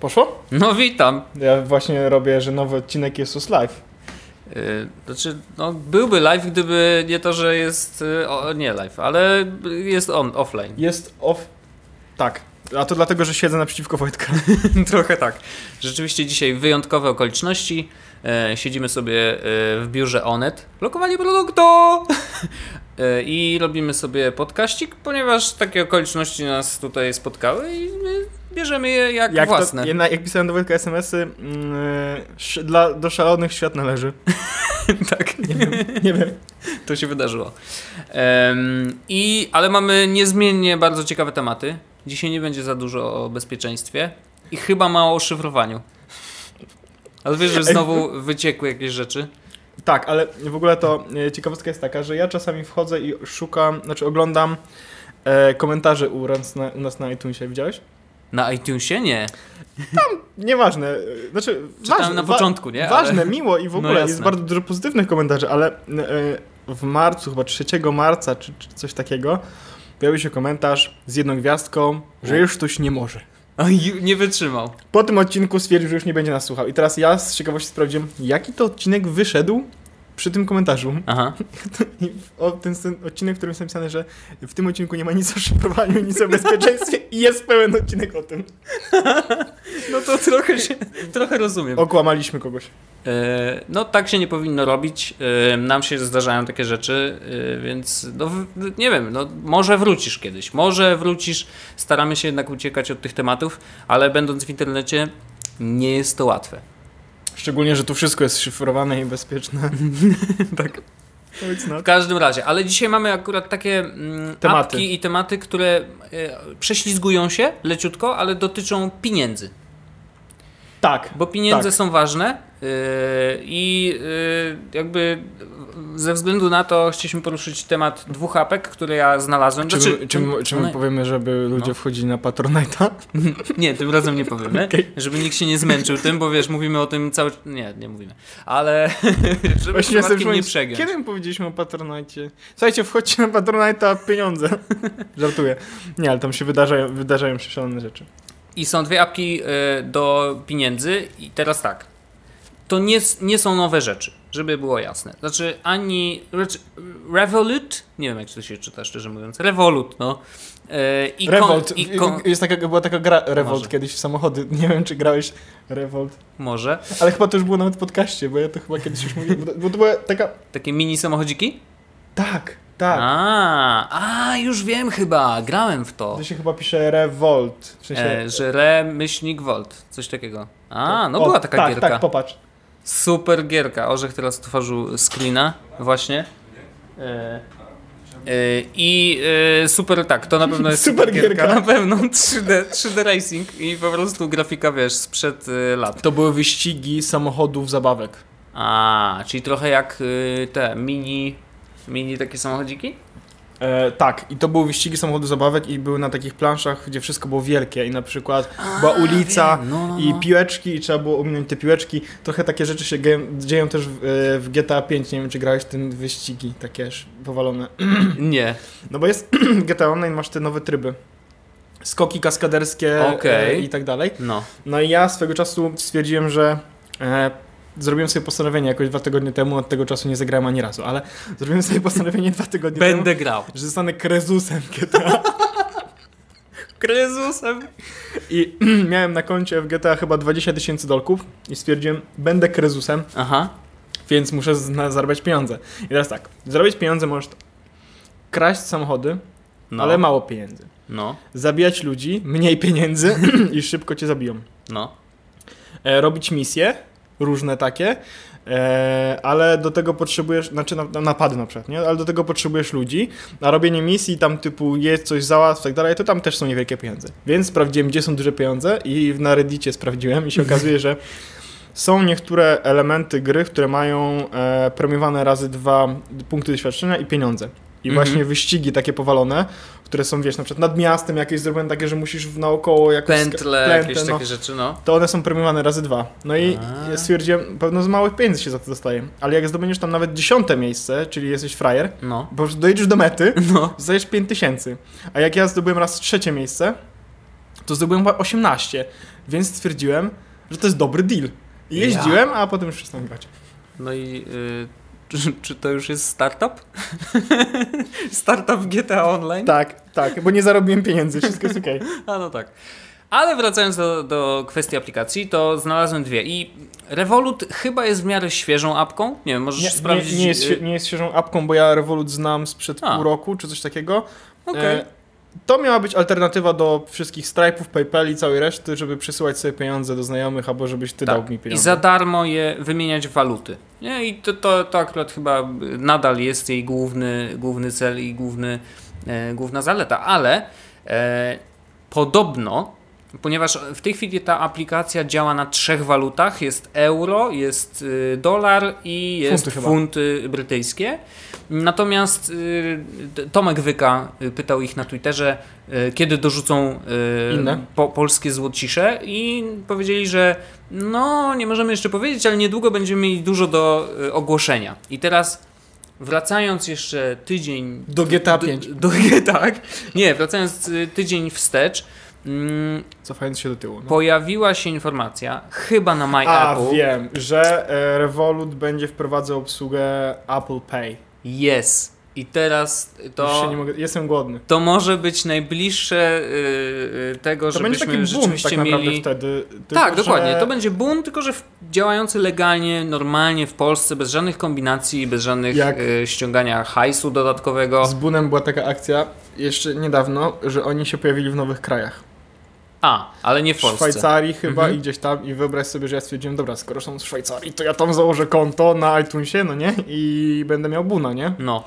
Poszło? No witam. Ja właśnie robię, że nowy odcinek jest us live. Yy, znaczy, no, byłby live, gdyby nie to, że jest. Yy, o, nie live, ale jest on, offline. Jest off. Tak. A to dlatego, że siedzę naprzeciwko Wojtka. Trochę tak. Rzeczywiście dzisiaj wyjątkowe okoliczności. E, siedzimy sobie e, w biurze Onet. Lokowanie produktu! E, I robimy sobie podkaścik, ponieważ takie okoliczności nas tutaj spotkały i bierzemy je jak, Jak, własne. to, jak pisałem do Wojtka SMS-y, mm, sz- dla, do szalonych świat należy. tak. Nie wiem. Nie wiem. To się wydarzyło. Em, I, ale mamy niezmiennie bardzo ciekawe tematy. Dzisiaj nie będzie za dużo o bezpieczeństwie i chyba mało o szyfrowaniu. Ale wiesz, że znowu wyciekły jakieś rzeczy. Tak, ale w ogóle to e, ciekawostka jest taka, że ja czasami wchodzę i szukam, znaczy oglądam e, komentarze u nas, na, u nas na iTunesie. Widziałeś? Na iTunesie nie. Nieważne. e, Znaczy, Czytałem ważne, na początku, nie? Ważne, Ale... miło i w No ogóle jest jasne. bardzo dużo pozytywnych komentarzy, ale e, w marcu, chyba 3 marca, czy, czy coś takiego, pojawił się komentarz z jedną gwiazdką, że No. już ktoś nie może. Nie wytrzymał. Po tym odcinku stwierdził, że już nie będzie nas słuchał. I teraz ja z ciekawości sprawdziłem, jaki to odcinek wyszedł przy tym komentarzu. Aha. O, ten, ten odcinek, w którym jest napisane, że w tym odcinku nie ma nic o szyfrowaniu, nic o bezpieczeństwie i jest pełen odcinek o tym. No to trochę się, trochę rozumiem. Okłamaliśmy kogoś. E, No tak się nie powinno robić. E, Nam się zdarzają takie rzeczy, e, więc no, nie wiem, no, może wrócisz kiedyś. Może wrócisz. Staramy się jednak uciekać od tych tematów, ale będąc w internecie nie jest to łatwe. Szczególnie, że tu wszystko jest szyfrowane i bezpieczne. Tak. W każdym razie, ale dzisiaj mamy akurat takie mm, Tematy. i tematy, które e, prześlizgują się leciutko, ale dotyczą pieniędzy. Tak. Bo pieniądze Tak. są ważne yy, i yy, jakby ze względu na to chcieliśmy poruszyć temat dwóch apek, które ja znalazłem. Czy, Znaczy, my, czy, my, czy my one- powiemy, żeby ludzie No. wchodzili na Patronite'a? Nie, tym razem nie powiemy, Okej. żeby nikt się nie zmęczył tym, bo wiesz, mówimy o tym cały Nie, nie mówimy. Ale żeby Właśnie ja sobie przypadkiem nie przegiąć. Kiedy my powiedzieliśmy o Patronite? Słuchajcie, wchodźcie na Patronite'a pieniądze. Żartuję. Nie, ale tam się wydarzają, wydarzają się szalone rzeczy. I są dwie apki y, do pieniędzy i teraz tak. To nie, nie są nowe rzeczy, żeby było jasne. Znaczy ani znaczy, Revolut, nie wiem jak to się czyta szczerze mówiąc, Revolut, no. Y, i kon- Revolt. I kon- Jest taka, była taka gra Revolt Może. kiedyś w samochody. Nie wiem, czy grałeś Revolt. może. Ale chyba to już było nawet w podcaście, bo ja to chyba kiedyś już mówiłem. Bo to, bo to była taka... Takie mini samochodziki? Tak, tak. A, a, już wiem chyba, grałem w to. To się chyba pisze Revolt. W sensie... E, że re myślnik volt, coś takiego. A, no O, była taka tak, gierka. Tak, popatrz. Super gierka. Orzech teraz tworzył screena, właśnie. E, e, I e, super, tak, to na pewno jest Super gierka. Na pewno 3D, 3D Racing i po prostu grafika, wiesz, sprzed e, lat. To były wyścigi samochodów zabawek. A, czyli trochę jak e, te mini, mini takie samochodziki? E, tak, i to były wyścigi samochodów zabawek i były na takich planszach, gdzie wszystko było wielkie i na przykład była ulica no, no, i no. piłeczki i trzeba było ominąć te piłeczki. Trochę takie rzeczy się dzieją, też w, e, w GTA 5, nie wiem czy grałeś w te wyścigi takie powalone. Nie. No bo jest w GTA Online masz te nowe tryby. Skoki kaskaderskie Okej. e, i tak dalej. No. No i ja swego czasu stwierdziłem, że e, zrobiłem sobie postanowienie jakoś dwa tygodnie temu, od tego czasu nie zagrałem ani razu, ale zrobiłem sobie postanowienie dwa tygodnie temu, Będę grał. że zostanę krezusem GTA. Krezusem. I miałem na koncie w GTA chyba 20 tysięcy dolków i stwierdziłem, będę krezusem, Aha. więc muszę zarabiać pieniądze. I teraz tak, zarobić pieniądze możesz kraść samochody, No. ale mało pieniędzy. No. Zabijać ludzi, mniej pieniędzy i szybko cię zabiją. No. E, robić misje, różne takie, e, ale do tego potrzebujesz, znaczy na, na napady na przykład, nie? Ale do tego potrzebujesz ludzi, a robienie misji tam typu jest coś załatw i tak dalej, to tam też są niewielkie pieniądze. Więc sprawdziłem, gdzie są duże pieniądze i na Reddicie sprawdziłem i się okazuje, że są niektóre elementy gry, które mają e, premiowane razy dwa punkty doświadczenia i pieniądze. I Mhm. właśnie wyścigi takie powalone, które są, wiesz, na przykład nad miastem jakieś zrobione takie, że musisz naokoło jakoś... Pętle, plętę, jakieś no takie rzeczy, no. to one są premiowane razy dwa. No i A. stwierdziłem, pewno z małych pieniędzy się za to dostaje. Ale jak zdobędziesz tam nawet dziesiąte miejsce, czyli jesteś frajer, No. bo dojedziesz do mety, No. dostajesz 5 tysięcy. A jak ja zdobyłem raz trzecie miejsce, to zdobyłem chyba 18, więc stwierdziłem, że to jest dobry deal. I jeździłem, a potem już przestałem grać. No i y, czy, czy to już jest startup? startup GTA Online? Tak, tak, bo nie zarobiłem pieniędzy, wszystko jest okej. A no tak. Ale wracając do, do kwestii aplikacji, to znalazłem dwie. I Revolut chyba jest w miarę świeżą apką. Nie wiem, możesz Nie, sprawdzić. nie, nie, jest, y, nie jest świeżą apką, bo ja Revolut znam sprzed A. pół roku, czy coś takiego. Okej. E, to miała być alternatywa do wszystkich Stripe'ów, PayPal i całej reszty, żeby przesyłać sobie pieniądze do znajomych, albo żebyś ty dał mi Tak. I pieniądze. za darmo je wymieniać w waluty. Nie? I to, to, to akurat chyba nadal jest jej główny, główny cel i główny, e, główna zaleta. Ale e, podobno, ponieważ w tej chwili ta aplikacja działa na trzech walutach: jest euro, jest y, dolar i jest Funty funty brytyjskie. Natomiast y, Tomek Wyka y, pytał ich na Twitterze, y, kiedy dorzucą po, polskie złocisze i powiedzieli, że no nie możemy jeszcze powiedzieć, ale niedługo będziemy mieli dużo do ogłoszenia. I teraz wracając jeszcze tydzień Do GTA do, 5. do, tak, nie, wracając tydzień wstecz, mm, Cofając się do tyłu. No. pojawiła się informacja, chyba na My A, Apple, wiem, że e, Revolut będzie wprowadzał obsługę Apple Pay. Jest. I teraz to, nie mogę, jestem głodny. to może być najbliższe y, y, tego, To będzie żebyśmy taki boom rzeczywiście tak mieli... wtedy. Tak, dokładnie. że To będzie boom, tylko że działający legalnie, normalnie w Polsce, bez żadnych kombinacji, bez żadnych Jak- y, ściągania hajsu dodatkowego. Z Bunem była taka akcja jeszcze niedawno, że oni się pojawili w nowych krajach. A, ale nie w W Polsce. Szwajcarii chyba Mhm. i gdzieś tam i wyobraź sobie, że ja stwierdziłem, dobra, skoro są z Szwajcarii, to ja tam założę konto na iTunesie, no nie? I będę miał Buna, nie? No.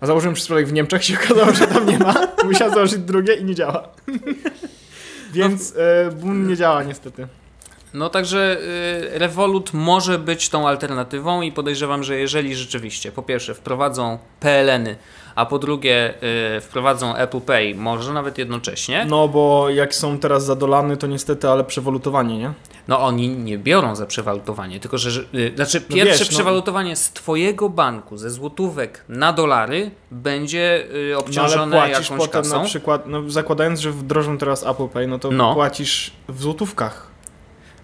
A założyłem przypadek w Niemczech, się okazało, że tam nie ma. Musiałem założyć drugie i nie działa. Więc e, Bun nie działa niestety. No także y, Revolut może być tą alternatywą i podejrzewam, że jeżeli rzeczywiście po pierwsze wprowadzą PLN-y, a po drugie y, wprowadzą Apple Pay, może nawet jednocześnie, No bo jak są teraz zadolany, to niestety, ale przewolutowanie, nie? no oni nie biorą za przewalutowanie, tylko że, że y, znaczy No pierwsze wiesz, no- przewalutowanie z twojego banku ze złotówek na dolary będzie y, No ale obciążone płacisz jakąś potem kasą. na przykład, no zakładając, że wdrożą teraz Apple Pay, no to No. płacisz w złotówkach.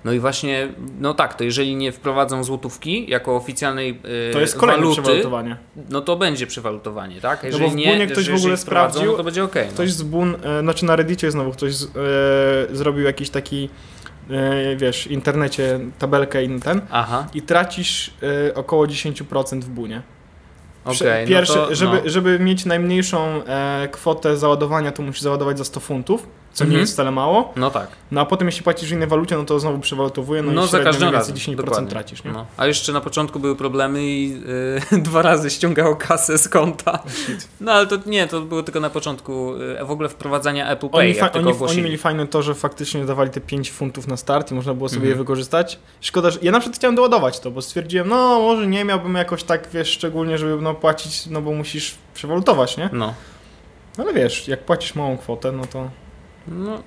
No i właśnie, no tak, to jeżeli nie wprowadzą złotówki jako oficjalnej y, To jest kolejne waluty, przewalutowanie. no to będzie przewalutowanie, tak? bo Jeżeli w nie, Bunie ktoś że w ogóle wprowadzą, sprawdził, no to będzie okej. Ktoś z Bun, e, znaczy na Reddicie znowu ktoś z, e, zrobił jakiś taki, wiesz, internecie tabelkę i ten Aha, i tracisz około 10% w Bunie. Okej. Pierwsze, no to, żeby, no. żeby mieć najmniejszą kwotę załadowania, to musisz załadować za 100 funtów, co nie Mhm. jest wcale mało. no tak. No a potem jeśli płacisz w innej walucie, no to znowu przewalutowuje, no, No, i za średnio każdym razem. 10% dokładnie. tracisz, nie? No. A jeszcze na początku były problemy i y, dwa razy ściągało kasę z konta. No ale to nie, to było tylko na początku y, w ogóle wprowadzania Apple Pay, Oni, fa- oni, oni mieli fajne to, że faktycznie dawali te 5 funtów na start i można było sobie Mhm. je wykorzystać. Szkoda, że ja na przykład chciałem doładować to, bo stwierdziłem, no może nie miałbym jakoś tak, wiesz, szczególnie, żeby no, płacić, no bo musisz przewalutować, nie? No. No ale wiesz, jak płacisz małą kwotę, no to No,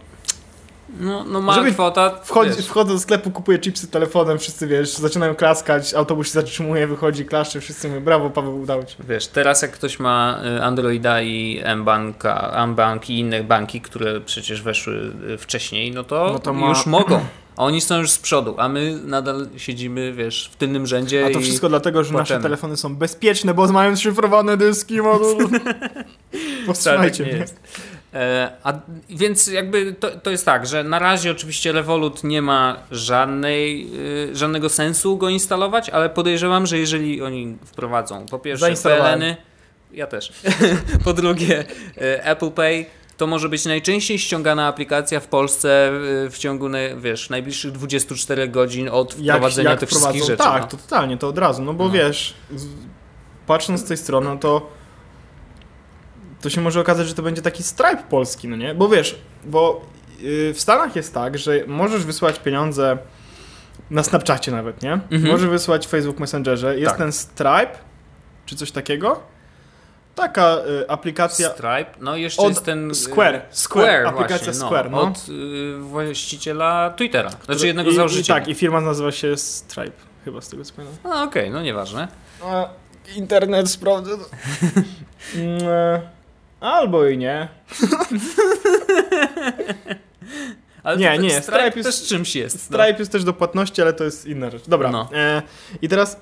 no, no mała Żeby kwota, wchodzi, wchodzę do sklepu, kupuję chipsy telefonem, wszyscy, wiesz, zaczynają klaskać, autobus się zatrzymuje, wychodzi, klaszcze, wszyscy mówią, brawo Paweł, udało ci. Wiesz, teraz jak ktoś ma y, Androida i M-Banka, M-Bank i inne banki, które przecież weszły y, wcześniej, no to, No to ma- już mogą. Oni są już z przodu, a my nadal siedzimy, wiesz, w tylnym rzędzie A to i... wszystko dlatego, że nasze płaczemy. telefony są bezpieczne, bo mają szyfrowane dyski, mogą... Powstrzymajcie Tak, nie mnie. jest. E, a, więc jakby to, to jest tak, że na razie oczywiście Revolut nie ma żadnej, y, żadnego sensu go instalować, ale podejrzewam, że jeżeli oni wprowadzą po pierwsze. PLN-y, ja też, po drugie y, Apple Pay, to może być najczęściej ściągana aplikacja w Polsce y, w ciągu, wiesz, najbliższych 24 godzin od wprowadzenia tych wszystkich rzeczy. Tak, no. to totalnie, to od razu, no bo No. wiesz, patrząc z tej strony, no to to się może okazać, że to będzie taki Stripe polski, no nie? Bo wiesz, bo yy, w Stanach jest tak, że możesz wysłać pieniądze na Snapchacie nawet, nie? Mhm. Możesz wysłać w Facebook Messengerze, jest Tak. ten Stripe, czy coś takiego. Taka y, aplikacja Stripe, no i jeszcze od jest ten... y, Square, Square, aplikacja właśnie, Square, no. Od y, właściciela Twittera, znaczy który- jednego i, z i. Tak, i firma nazywa się Stripe, chyba z tego co pamiętam. A, okej, no nieważne. A, internet sprawdzę. Albo i nie. Ale Nie, to- nie, Stripe, Stripe jest- też czymś jest. no. Stripe jest też do płatności, ale to jest inna rzecz. Dobra. No. E, I teraz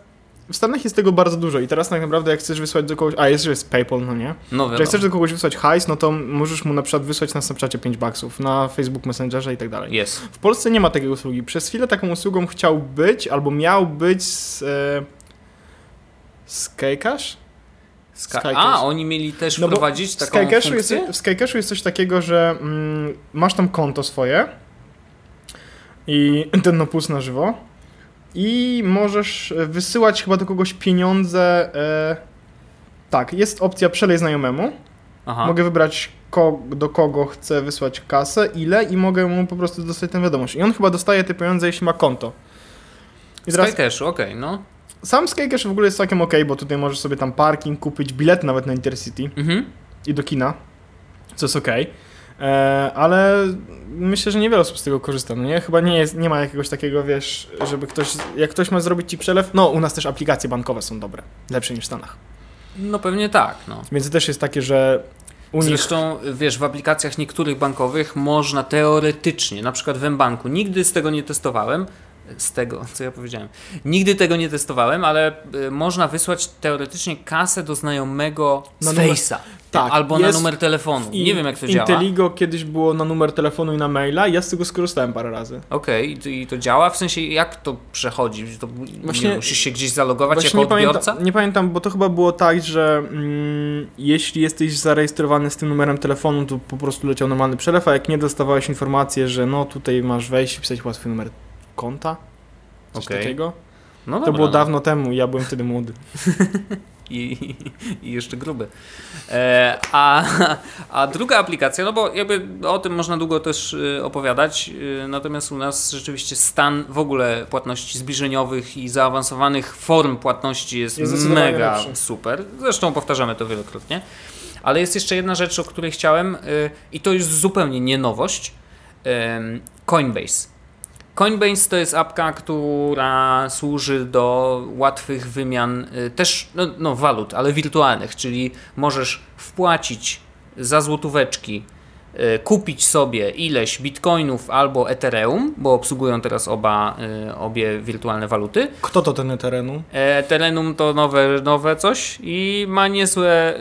w Stanach jest tego bardzo dużo i teraz tak naprawdę jak chcesz wysłać do kogoś, a jest, że jest PayPal, no nie? No Że jak wiadomo. chcesz do kogoś wysłać hajs, no to możesz mu na przykład wysłać na Snapchacie 5 baksów, na Facebook Messengerze i tak dalej. Jest. W Polsce nie ma takiej usługi. Przez chwilę taką usługą chciał być, albo miał być z, e, Skycash? Ska- Skycash. A, oni mieli też No wprowadzić taką Skycashu jest, funkcję? w Skycashu jest coś takiego, że mm, masz tam konto swoje i ten puls na żywo i możesz wysyłać chyba do kogoś pieniądze. E, tak, jest opcja przelej znajomemu. Aha. Mogę wybrać ko- do kogo chcę wysłać kasę, ile i mogę mu po prostu dostać tę wiadomość. I on chyba dostaje te pieniądze, jeśli ma konto. I teraz Skycashu, okej, no. Sam Skycash w ogóle jest całkiem ok, bo tutaj możesz sobie tam parking kupić, bilet nawet na Intercity Mhm. i do kina, co jest ok. E, ale myślę, że niewiele osób z tego korzysta, no nie? Chyba nie, jest, nie ma jakiegoś takiego, wiesz, żeby ktoś, jak ktoś ma zrobić ci przelew, no u nas też aplikacje bankowe są dobre, lepsze niż w Stanach. No pewnie tak, no. Więc to też jest takie, że u. Zresztą, wiesz, w aplikacjach niektórych bankowych można teoretycznie, na przykład w mBanku, nigdy z tego nie testowałem, z tego, co ja powiedziałem, nigdy tego nie testowałem, ale y, można wysłać teoretycznie kasę do znajomego z Na numer- Face'a. Tak, albo na numer telefonu. I nie wiem, jak to działa. Inteligo kiedyś było na numer telefonu i na maila, ja z tego skorzystałem parę razy. Okej, i to- i to działa? W sensie, jak to przechodzi? To, Właśnie- Właśnie, musisz się gdzieś zalogować jako nie odbiorca? pamiętam, nie pamiętam, bo to chyba było tak, że mm, jeśli jesteś zarejestrowany z tym numerem telefonu, to po prostu leciał normalny przelew, a jak nie dostawałeś informację, że no tutaj masz wejść i pisać łatwy numer konta, coś Okej. takiego. No to dobra, było no. dawno temu, ja byłem wtedy młody. i, i jeszcze gruby. E, a, a druga aplikacja, no bo jakby o tym można długo też y, opowiadać, y, natomiast u nas rzeczywiście stan w ogóle płatności zbliżeniowych i zaawansowanych form płatności jest, Jest mega lepszy. super. Zresztą powtarzamy to wielokrotnie. Ale jest jeszcze jedna rzecz, o której chciałem y, i to jest zupełnie nie nowość. Coinbase. Coinbase to jest apka, która służy do łatwych wymian y, też no, no, walut, ale wirtualnych, czyli możesz wpłacić za złotóweczki, y, kupić sobie ileś bitcoinów albo Ethereum, bo obsługują teraz oba, y, obie wirtualne waluty. Kto to ten terenu? E, Telenum to nowe, nowe coś i ma niezłe,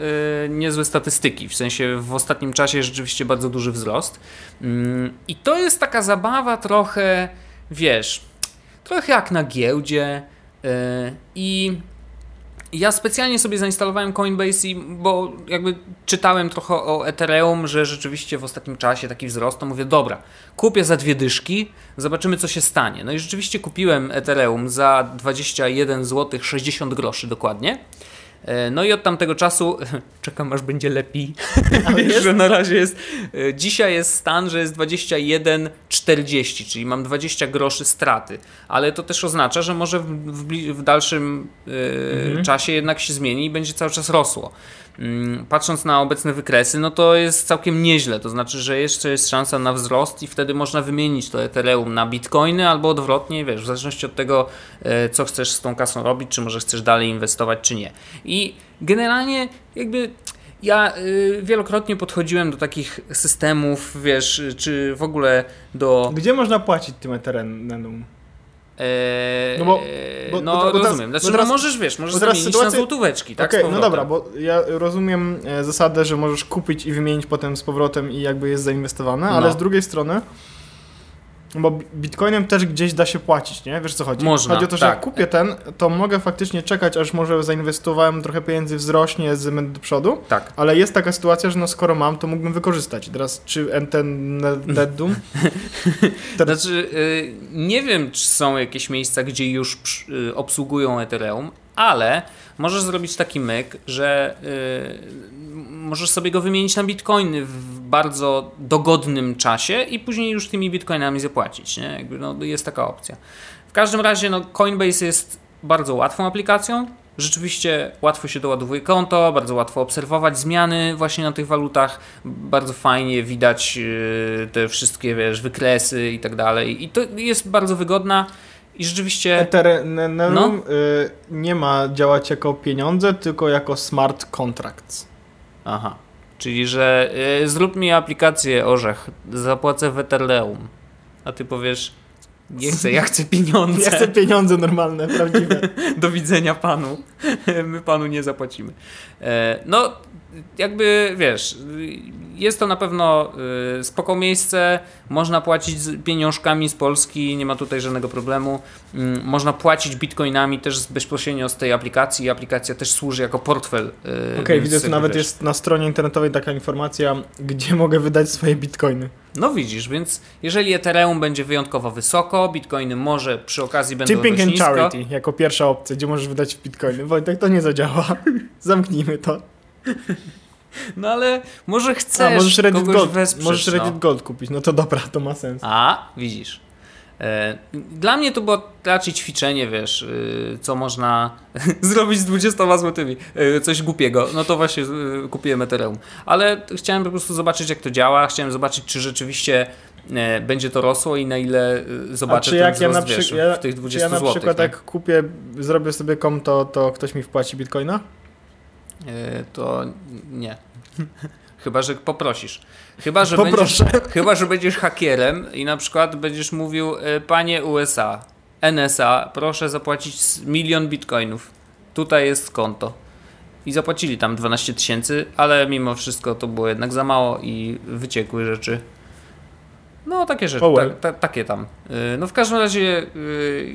niezłe statystyki. W sensie w ostatnim czasie rzeczywiście bardzo duży wzrost. Mm, I to jest taka zabawa trochę, wiesz, trochę jak na giełdzie. y, I ja specjalnie sobie zainstalowałem Coinbase, bo jakby czytałem trochę o Ethereum, że rzeczywiście w ostatnim czasie taki wzrost, to mówię, dobra, kupię za dwie dyszki, zobaczymy co się stanie. No i rzeczywiście kupiłem Ethereum za 21 zł 60 groszy dokładnie. E, No i od tamtego czasu czekam aż będzie lepiej. Ale że na razie jest. e, Dzisiaj jest stan, że jest 21,40, czyli mam 20 groszy straty. Ale to też oznacza, że może w, w, w dalszym e, czasie jednak się zmieni i będzie cały czas rosło. Mm, Patrząc na obecne wykresy, no to jest całkiem nieźle. To znaczy, że jeszcze jest szansa na wzrost i wtedy można wymienić to Ethereum na bitcoiny albo odwrotnie, wiesz, w zależności od tego, e, co chcesz z tą kasą robić, czy może chcesz dalej inwestować, czy nie. I generalnie jakby ja y, wielokrotnie podchodziłem do takich systemów, wiesz, czy w ogóle do. Gdzie można płacić tym Ethereum? E, No bo- bo- no bo- bo teraz- rozumiem. Znaczy, bo teraz- no możesz, wiesz, możesz teraz zamienić sytuacja- na złotóweczki, tak? Okej, no powrotem. dobra, bo ja rozumiem e, zasadę, że możesz kupić i wymienić potem z powrotem i jakby jest zainwestowane, ale No. z drugiej strony, bo bi- bitcoinem też gdzieś da się płacić, nie? Wiesz co chodzi? Można, Chodzi o to, że tak. jak kupię ten, to mogę faktycznie czekać, aż może zainwestowałem trochę pieniędzy, wzrośnie z do przodu, Tak. ale jest taka sytuacja, że no skoro mam, to mógłbym wykorzystać. I Teraz czy en- ten Neddum? Teraz- Znaczy, y, nie wiem, czy są jakieś miejsca, gdzie już y, obsługują Ethereum, ale możesz zrobić taki myk, że y, możesz sobie go wymienić na bitcoiny w bardzo dogodnym czasie i później już tymi bitcoinami zapłacić. Nie? Jakby, no, jest taka opcja. W każdym razie no, Coinbase jest bardzo łatwą aplikacją. Rzeczywiście łatwo się doładowuje konto, bardzo łatwo obserwować zmiany właśnie na tych walutach. Bardzo fajnie widać yy, te wszystkie wiesz, wykresy i tak dalej. I to jest bardzo wygodna i rzeczywiście. Ethereum No. y, nie ma działać jako pieniądze, tylko jako smart contracts. Aha. Czyli, że yy, zrób mi aplikację Orzech, zapłacę w Ethereum. a ty powiesz nie chcę, ja chcę pieniądze. Ja chcę pieniądze normalne, prawdziwe. Do widzenia panu. My panu nie zapłacimy. E, no, jakby wiesz, jest to na pewno y, spoko miejsce, można płacić pieniążkami z Polski, nie ma tutaj żadnego problemu. Mm, można płacić bitcoinami też bezpośrednio z tej aplikacji. Aplikacja też służy jako portfel. Y, Okej, okay, widzę, że nawet wiesz. jest na stronie internetowej taka informacja, gdzie mogę wydać swoje bitcoiny. No widzisz, więc jeżeli Ethereum będzie wyjątkowo wysoko, bitcoiny może przy okazji będą Tipping and charity jako pierwsza opcja, gdzie możesz wydać bitcoiny. Wojtek, to nie zadziała. Zamknijmy to. No ale może chcesz A, możesz Reddit Gold, wesprzeć, Możesz Reddit no. Gold kupić, no to dobra, to ma sens. A, widzisz. E, dla mnie to było raczej ćwiczenie, wiesz, y, co można zrobić z 20 złotymi, y, coś głupiego. No to właśnie y, kupiłem Ethereum. Ale chciałem po prostu zobaczyć, jak to działa. Chciałem zobaczyć, czy rzeczywiście e, będzie to rosło i na ile zobaczę ten jak ja na wiesz, ja, w tych 20 zł. Ja na przykład jak kupię, zrobię sobie konto, to ktoś mi wpłaci bitcoina? E, to nie. Chyba, że poprosisz. Chyba, że, będziesz, chyba, że będziesz hakierem i na przykład będziesz mówił, e, panie USA, NSA, proszę zapłacić milion bitcoinów. Tutaj jest konto. I zapłacili tam 12 tysięcy, ale mimo wszystko to było jednak za mało i wyciekły rzeczy. No, takie rzeczy, oh well. ta, ta, takie tam. E, no, w każdym razie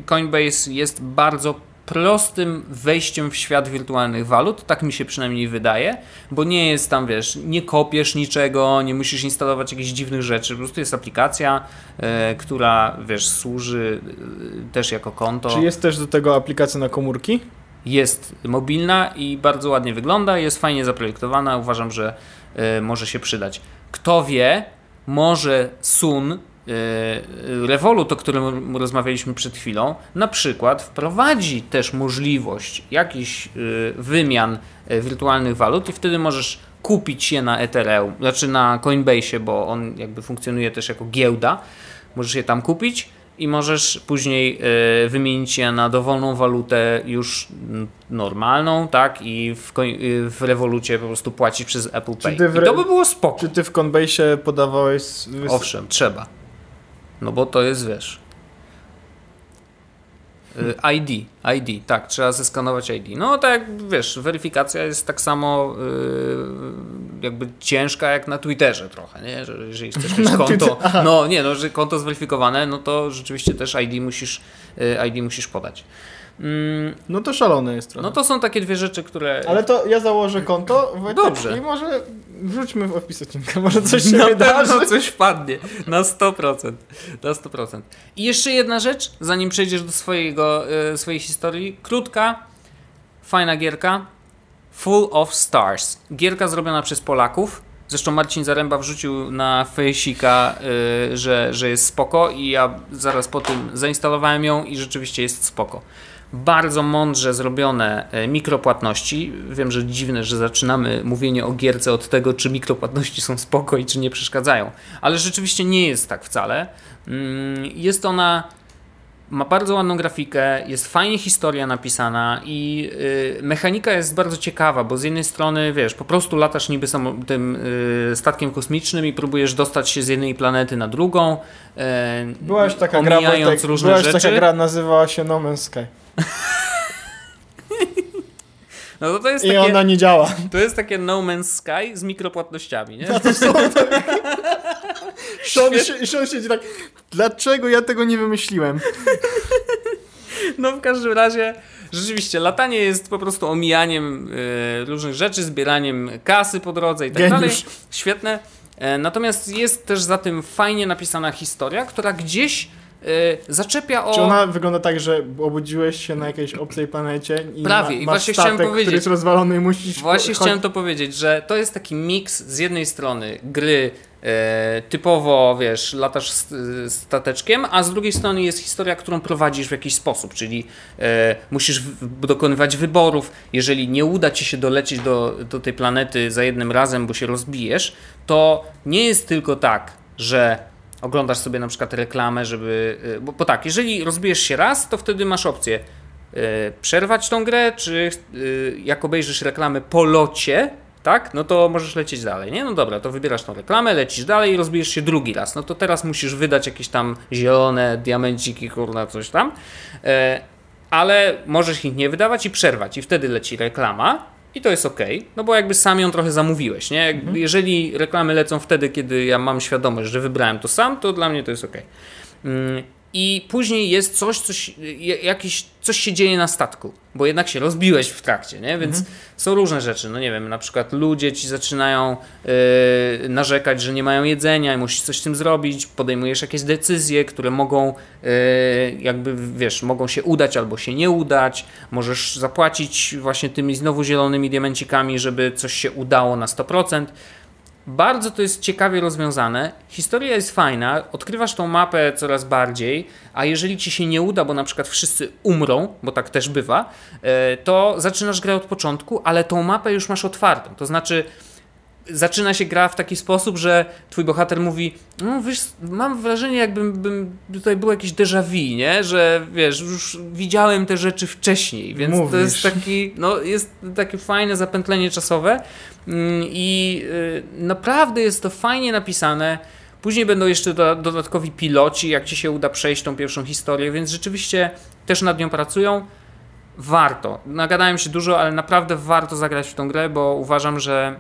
Coinbase jest bardzo prostym wejściem w świat wirtualnych walut, tak mi się przynajmniej wydaje, bo nie jest tam, wiesz, nie kopiesz niczego, nie musisz instalować jakichś dziwnych rzeczy, po prostu jest aplikacja, e, która, wiesz, służy e, też jako konto. Czy jest też do tego aplikacja na komórki? Jest mobilna i bardzo ładnie wygląda, jest fajnie zaprojektowana, uważam, że e, może się przydać. Kto wie, może Sun Revolut, o którym rozmawialiśmy przed chwilą, na przykład wprowadzi też możliwość jakichś e, wymian e, wirtualnych walut i wtedy możesz kupić je na Ethereum, znaczy na Coinbase, bo on jakby funkcjonuje też jako giełda. Możesz je tam kupić i możesz później wymienić je na dowolną walutę już normalną, tak? I w, w Revolucie po prostu płacić przez Apple Pay. I to by było spoko. Czy ty w Coinbase podawałeś... Owszem, trzeba. No bo to jest, wiesz, y, ID, ID, tak, trzeba zeskanować ID. No tak, wiesz, weryfikacja jest tak samo yy, jakby ciężka jak na Twitterze trochę, nie? Że jeżeli chcesz mieć konto, no nie, no, że konto zweryfikowane, no to rzeczywiście też ID musisz, yy, ID musisz podać. Mm, no to szalone jest trochę. No to są takie dwie rzeczy, które... Ale to ja założę konto Wojtek, Dobrze. i może wrzućmy w opis odcinka, może coś się na wydarzy. pewno coś wpadnie, na 100%. Na 100%. I jeszcze jedna rzecz, zanim przejdziesz do swojego, e, swojej historii. Krótka, fajna gierka. Full of Stars. Gierka zrobiona przez Polaków. Zresztą Marcin Zaręba wrzucił na fejsika, yy, że, że jest spoko i ja zaraz po tym zainstalowałem ją i rzeczywiście jest spoko bardzo mądrze zrobione e, mikropłatności. Wiem, że dziwne, że zaczynamy mówienie o gierce od tego, czy mikropłatności są spoko i czy nie przeszkadzają, ale rzeczywiście nie jest tak wcale. Mm, jest ona ma bardzo ładną grafikę, jest fajnie historia napisana i y, mechanika jest bardzo ciekawa, bo z jednej strony, wiesz, po prostu latasz niby tym y, statkiem kosmicznym i próbujesz dostać się z jednej planety na drugą, y, byłaś taka gra, Wojtek, różne byłaś rzeczy. taka gra, nazywała się No Man's Sky. No to, to jest I takie, ona nie działa. To jest takie No Man's Sky z mikropłatnościami, nie? No to są tak. Sean, Sean siedzi tak, dlaczego ja tego nie wymyśliłem? No w każdym razie rzeczywiście latanie jest po prostu omijaniem y, różnych rzeczy, zbieraniem kasy po drodze i tak Geniusz. dalej. Świetne. E, natomiast jest też za tym fajnie napisana historia, która gdzieś Yy, zaczepia o... Czy ona wygląda tak, że obudziłeś się na jakiejś obcej planecie i Prawie, ma, i właśnie statek, chciałem powiedzieć. który jest rozwalony i musisz... Właśnie chciałem to powiedzieć, że to jest taki miks z jednej strony gry e, typowo, wiesz, latasz stateczkiem, a z drugiej strony jest historia, którą prowadzisz w jakiś sposób, czyli e, musisz dokonywać wyborów. Jeżeli nie uda ci się dolecieć do, do tej planety za jednym razem, bo się rozbijesz, to nie jest tylko tak, że oglądasz sobie na przykład reklamę, żeby. Y, bo, bo tak, jeżeli rozbijesz się raz, to wtedy masz opcję przerwać tą grę, czy jak obejrzysz reklamę po locie, tak? No to możesz lecieć dalej, nie? No dobra, to wybierasz tą reklamę, lecisz dalej i rozbijesz się drugi raz. No to teraz musisz wydać jakieś tam zielone diamenciki, kurna, coś tam. E, ale możesz ich nie wydawać i przerwać i wtedy leci reklama i to jest ok, no bo jakby sam ją trochę zamówiłeś, nie? Mhm. Jeżeli reklamy lecą wtedy, kiedy ja mam świadomość, że wybrałem to sam, to dla mnie to jest ok. Mm, I później jest coś, coś, jakiś, coś się dzieje na statku, bo jednak się rozbiłeś w trakcie, nie? Więc mhm. są różne rzeczy. No nie wiem, na przykład ludzie ci zaczynają yy, narzekać, że nie mają jedzenia i musisz coś z tym zrobić, podejmujesz jakieś decyzje, które mogą yy, jakby, wiesz, mogą się udać albo się nie udać. Możesz zapłacić właśnie tymi znowu zielonymi diamencikami, żeby coś się udało na 100%. Bardzo to jest ciekawie rozwiązane. Historia jest fajna, odkrywasz tą mapę coraz bardziej, a jeżeli ci się nie uda, bo na przykład wszyscy umrą, bo tak też bywa, e, to zaczynasz grę od początku, ale tą mapę już masz otwartą. To znaczy, zaczyna się gra w taki sposób, że twój bohater mówi, no wiesz, mam wrażenie jakbym bym, tutaj był jakiś déjà vu, nie? Że wiesz, już widziałem te rzeczy wcześniej, więc Mówisz. to jest taki, no jest takie fajne zapętlenie czasowe mm, i y, naprawdę jest to fajnie napisane. Później będą jeszcze dodatkowi piloci, jak ci się uda przejść tą pierwszą historię, więc rzeczywiście też nad nią pracują. Warto. Nagadałem się dużo, ale naprawdę warto zagrać w tą grę, bo uważam, że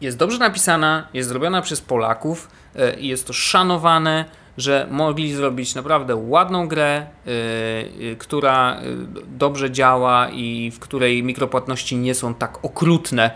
jest dobrze napisana, jest zrobiona przez Polaków e, i jest to szanowane, że mogli zrobić naprawdę ładną grę, e, która dobrze działa i w której mikropłatności nie są tak okrutne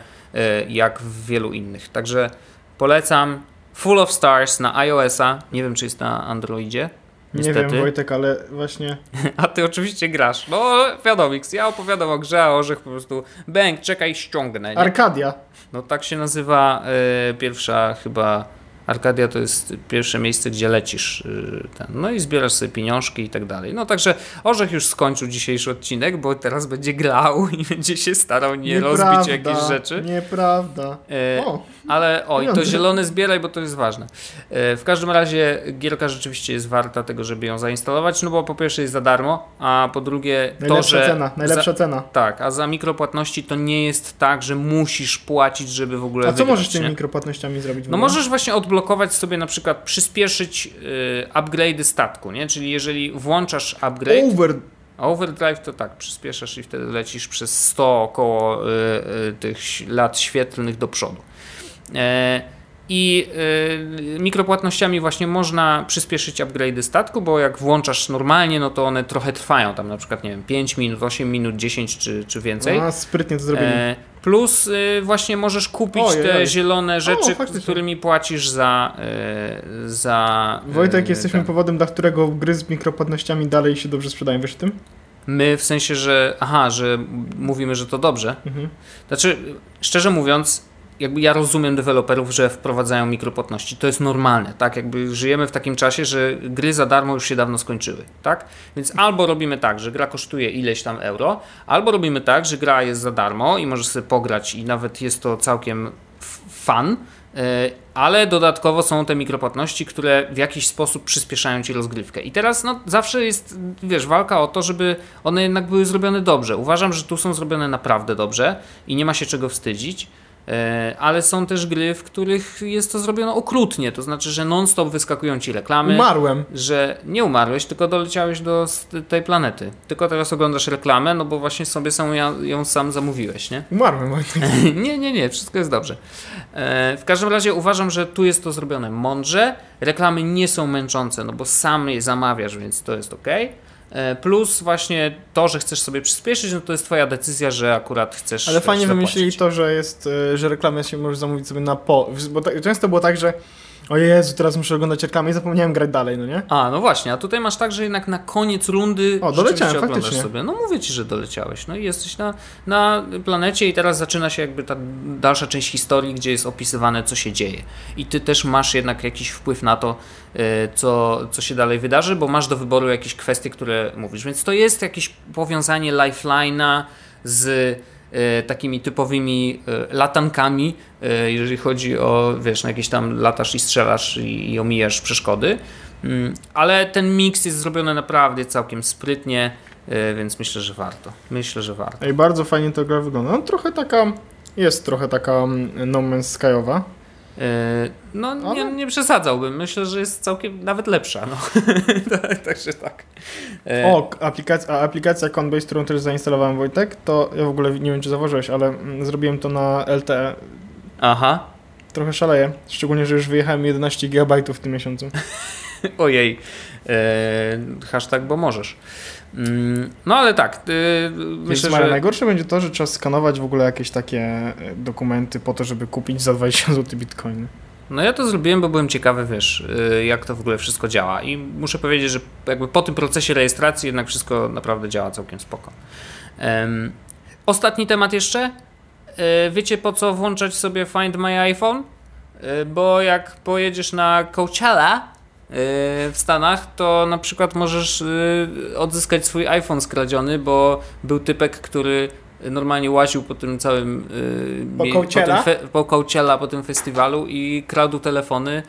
jak w wielu innych. Także polecam Full of Stars na iOS-a. Nie wiem, czy jest na Androidzie. Niestety. Nie wiem, Wojtek, ale właśnie. A ty oczywiście grasz. No, wiadomo, ja opowiadam o grze, a Orzech po prostu bęk, czekaj, ściągnę. Nie? Arkadia. No tak się nazywa y, pierwsza chyba Arkadia to jest pierwsze miejsce, gdzie lecisz. Y, ten, no i zbierasz sobie pieniążki i tak dalej. No także Orzech już skończył dzisiejszy odcinek, bo teraz będzie grał i będzie się starał nie Nieprawda, rozbić jakichś rzeczy. Nieprawda. E, o, ale oj, to zielony zbieraj, bo to jest ważne. E, w każdym razie gierka rzeczywiście jest warta tego, żeby ją zainstalować, no bo po pierwsze jest za darmo, a po drugie najlepsza to, że... Cena, najlepsza za, cena. Tak, a za mikropłatności to nie jest tak, że musisz płacić, żeby w ogóle A co wygrać, możesz tymi mikropłatnościami zrobić? No możesz właśnie odblokować sobie na przykład, przyspieszyć y, upgrade'y statku, nie? Czyli jeżeli włączasz upgrade... Over Overdrive to tak, przyspieszasz i wtedy lecisz przez 100 około y, y, tych lat świetlnych do przodu. E, I y, mikropłatnościami właśnie można przyspieszyć upgrade statku, bo jak włączasz normalnie, no to one trochę trwają, tam na przykład, nie wiem, 5 minut, 8 minut, 10 czy, czy więcej. A, sprytnie to zrobili. E, plus y, właśnie możesz kupić Ojej. te zielone rzeczy, o, którymi płacisz za, y, za Wojtek, jesteśmy ten. powodem, dla którego gry z mikropłatnościami dalej się dobrze sprzedają, wiesz tym? My w sensie, że aha, że mówimy, że to dobrze. Mhm. Znaczy, szczerze mówiąc, jakby ja rozumiem deweloperów, że wprowadzają mikropłatności. To jest normalne, tak? Jakby żyjemy w takim czasie, że gry za darmo już się dawno skończyły, tak? Więc albo robimy tak, że gra kosztuje ileś tam euro, albo robimy tak, że gra jest za darmo i możesz sobie pograć i nawet jest to całkiem fan, e, ale dodatkowo są te mikropłatności, które w jakiś sposób przyspieszają ci rozgrywkę. I teraz no, zawsze jest, wiesz, walka o to, żeby one jednak były zrobione dobrze. Uważam, że tu są zrobione naprawdę dobrze i nie ma się czego wstydzić. E, ale są też gry, w których jest to zrobione okrutnie, to znaczy, że non-stop wyskakują ci reklamy. Umarłem. Że nie umarłeś, tylko doleciałeś do tej planety. Tylko teraz oglądasz reklamę, no bo właśnie sobie sam ją sam zamówiłeś, nie? Umarłem. nie, nie, nie, wszystko jest dobrze. E, w każdym razie uważam, że tu jest to zrobione mądrze. Reklamy nie są męczące, no bo sam je zamawiasz, więc to jest ok. E, plus właśnie to, że chcesz sobie przyspieszyć, no to jest twoja decyzja, że akurat chcesz. Ale fajnie wymyślili to, że jest, e, że reklamy się możesz zamówić sobie na po. Bo tak, często było tak, że o Jezu, teraz muszę oglądać reklamy i zapomniałem grać dalej, no nie? A, no właśnie, a tutaj masz tak, że jednak na koniec rundy o, doleciałem, faktycznie. sobie. No mówię ci, że doleciałeś. No i jesteś na, na planecie i teraz zaczyna się jakby ta dalsza część historii, gdzie jest opisywane, co się dzieje. I ty też masz jednak jakiś wpływ na to, e, co, co się dalej wydarzy, bo masz do wyboru jakieś kwestie, które mówisz. Więc to jest jakieś powiązanie lifeline'a z takimi typowymi e, latankami, e, jeżeli chodzi o, wiesz, na jakieś tam latasz i strzelasz i, i omijasz przeszkody. Mm, ale ten miks jest zrobiony naprawdę całkiem sprytnie, więc myślę, że warto. Myślę, że warto. I bardzo fajnie to gra wygląda. No, trochę taka jest trochę taka mm, No Man's Skyowa. E, No, nie, nie przesadzałbym. Myślę, że jest całkiem nawet lepsza. No. Tak, Także tak. E, O, aplikacja, aplikacja Coinbase, którą też zainstalowałem Wojtek, to ja w ogóle nie wiem, czy zauważyłeś, ale mm, zrobiłem to na LTE. Aha. Trochę szaleję, szczególnie, że już wyjechałem 11 GB w tym miesiącu. Ojej. E, hashtag, bo możesz. Mm, No ale tak. E, myślę, Myślę, że. najgorsze będzie to, że trzeba skanować w ogóle jakieś takie e, dokumenty po to, żeby kupić za 20 zł bitcoiny. No ja to zrobiłem, bo byłem ciekawy, wiesz, y, jak to w ogóle wszystko działa. I muszę powiedzieć, że jakby po tym procesie rejestracji jednak wszystko naprawdę działa całkiem spoko. Em, ostatni temat jeszcze. Y, Wiecie po co włączać sobie Find My iPhone? Y, Bo jak pojedziesz na Coachella y, w Stanach, to na przykład możesz y, odzyskać swój iPhone skradziony, bo był typek, który normalnie łaził po tym całym y, Po mie- Coachella? po, tym fe, po Coachella, po tym festiwalu i kradł telefony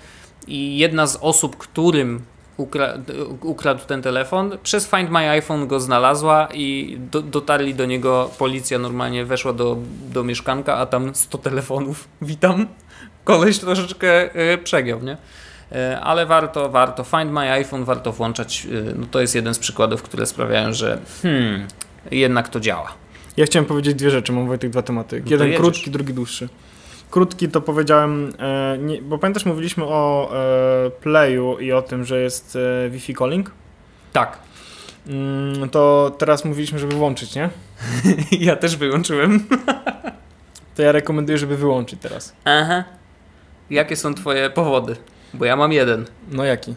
i jedna z osób, którym ukra ukradł ten telefon, przez Find My iPhone go znalazła i do, dotarli do niego, policja normalnie weszła do, do mieszkanka, a tam 100 telefonów. Witam. Koleś troszeczkę y, przegiął, nie? Y, Ale warto, warto. Find My iPhone warto włączać. Y, No to jest jeden z przykładów, które sprawiają, że hmm, jednak to działa. Ja chciałem powiedzieć dwie rzeczy, mam Wojtek dwa tematy. No Jeden krótki, drugi dłuższy. Krótki to powiedziałem, e, nie, bo pamiętasz, mówiliśmy o e, Playu i o tym, że jest e, Wi-Fi calling. Tak. Mm, to teraz mówiliśmy, żeby włączyć, nie? ja też wyłączyłem. To ja rekomenduję, żeby wyłączyć teraz. Aha. Jakie są twoje powody? Bo ja mam jeden. No jaki?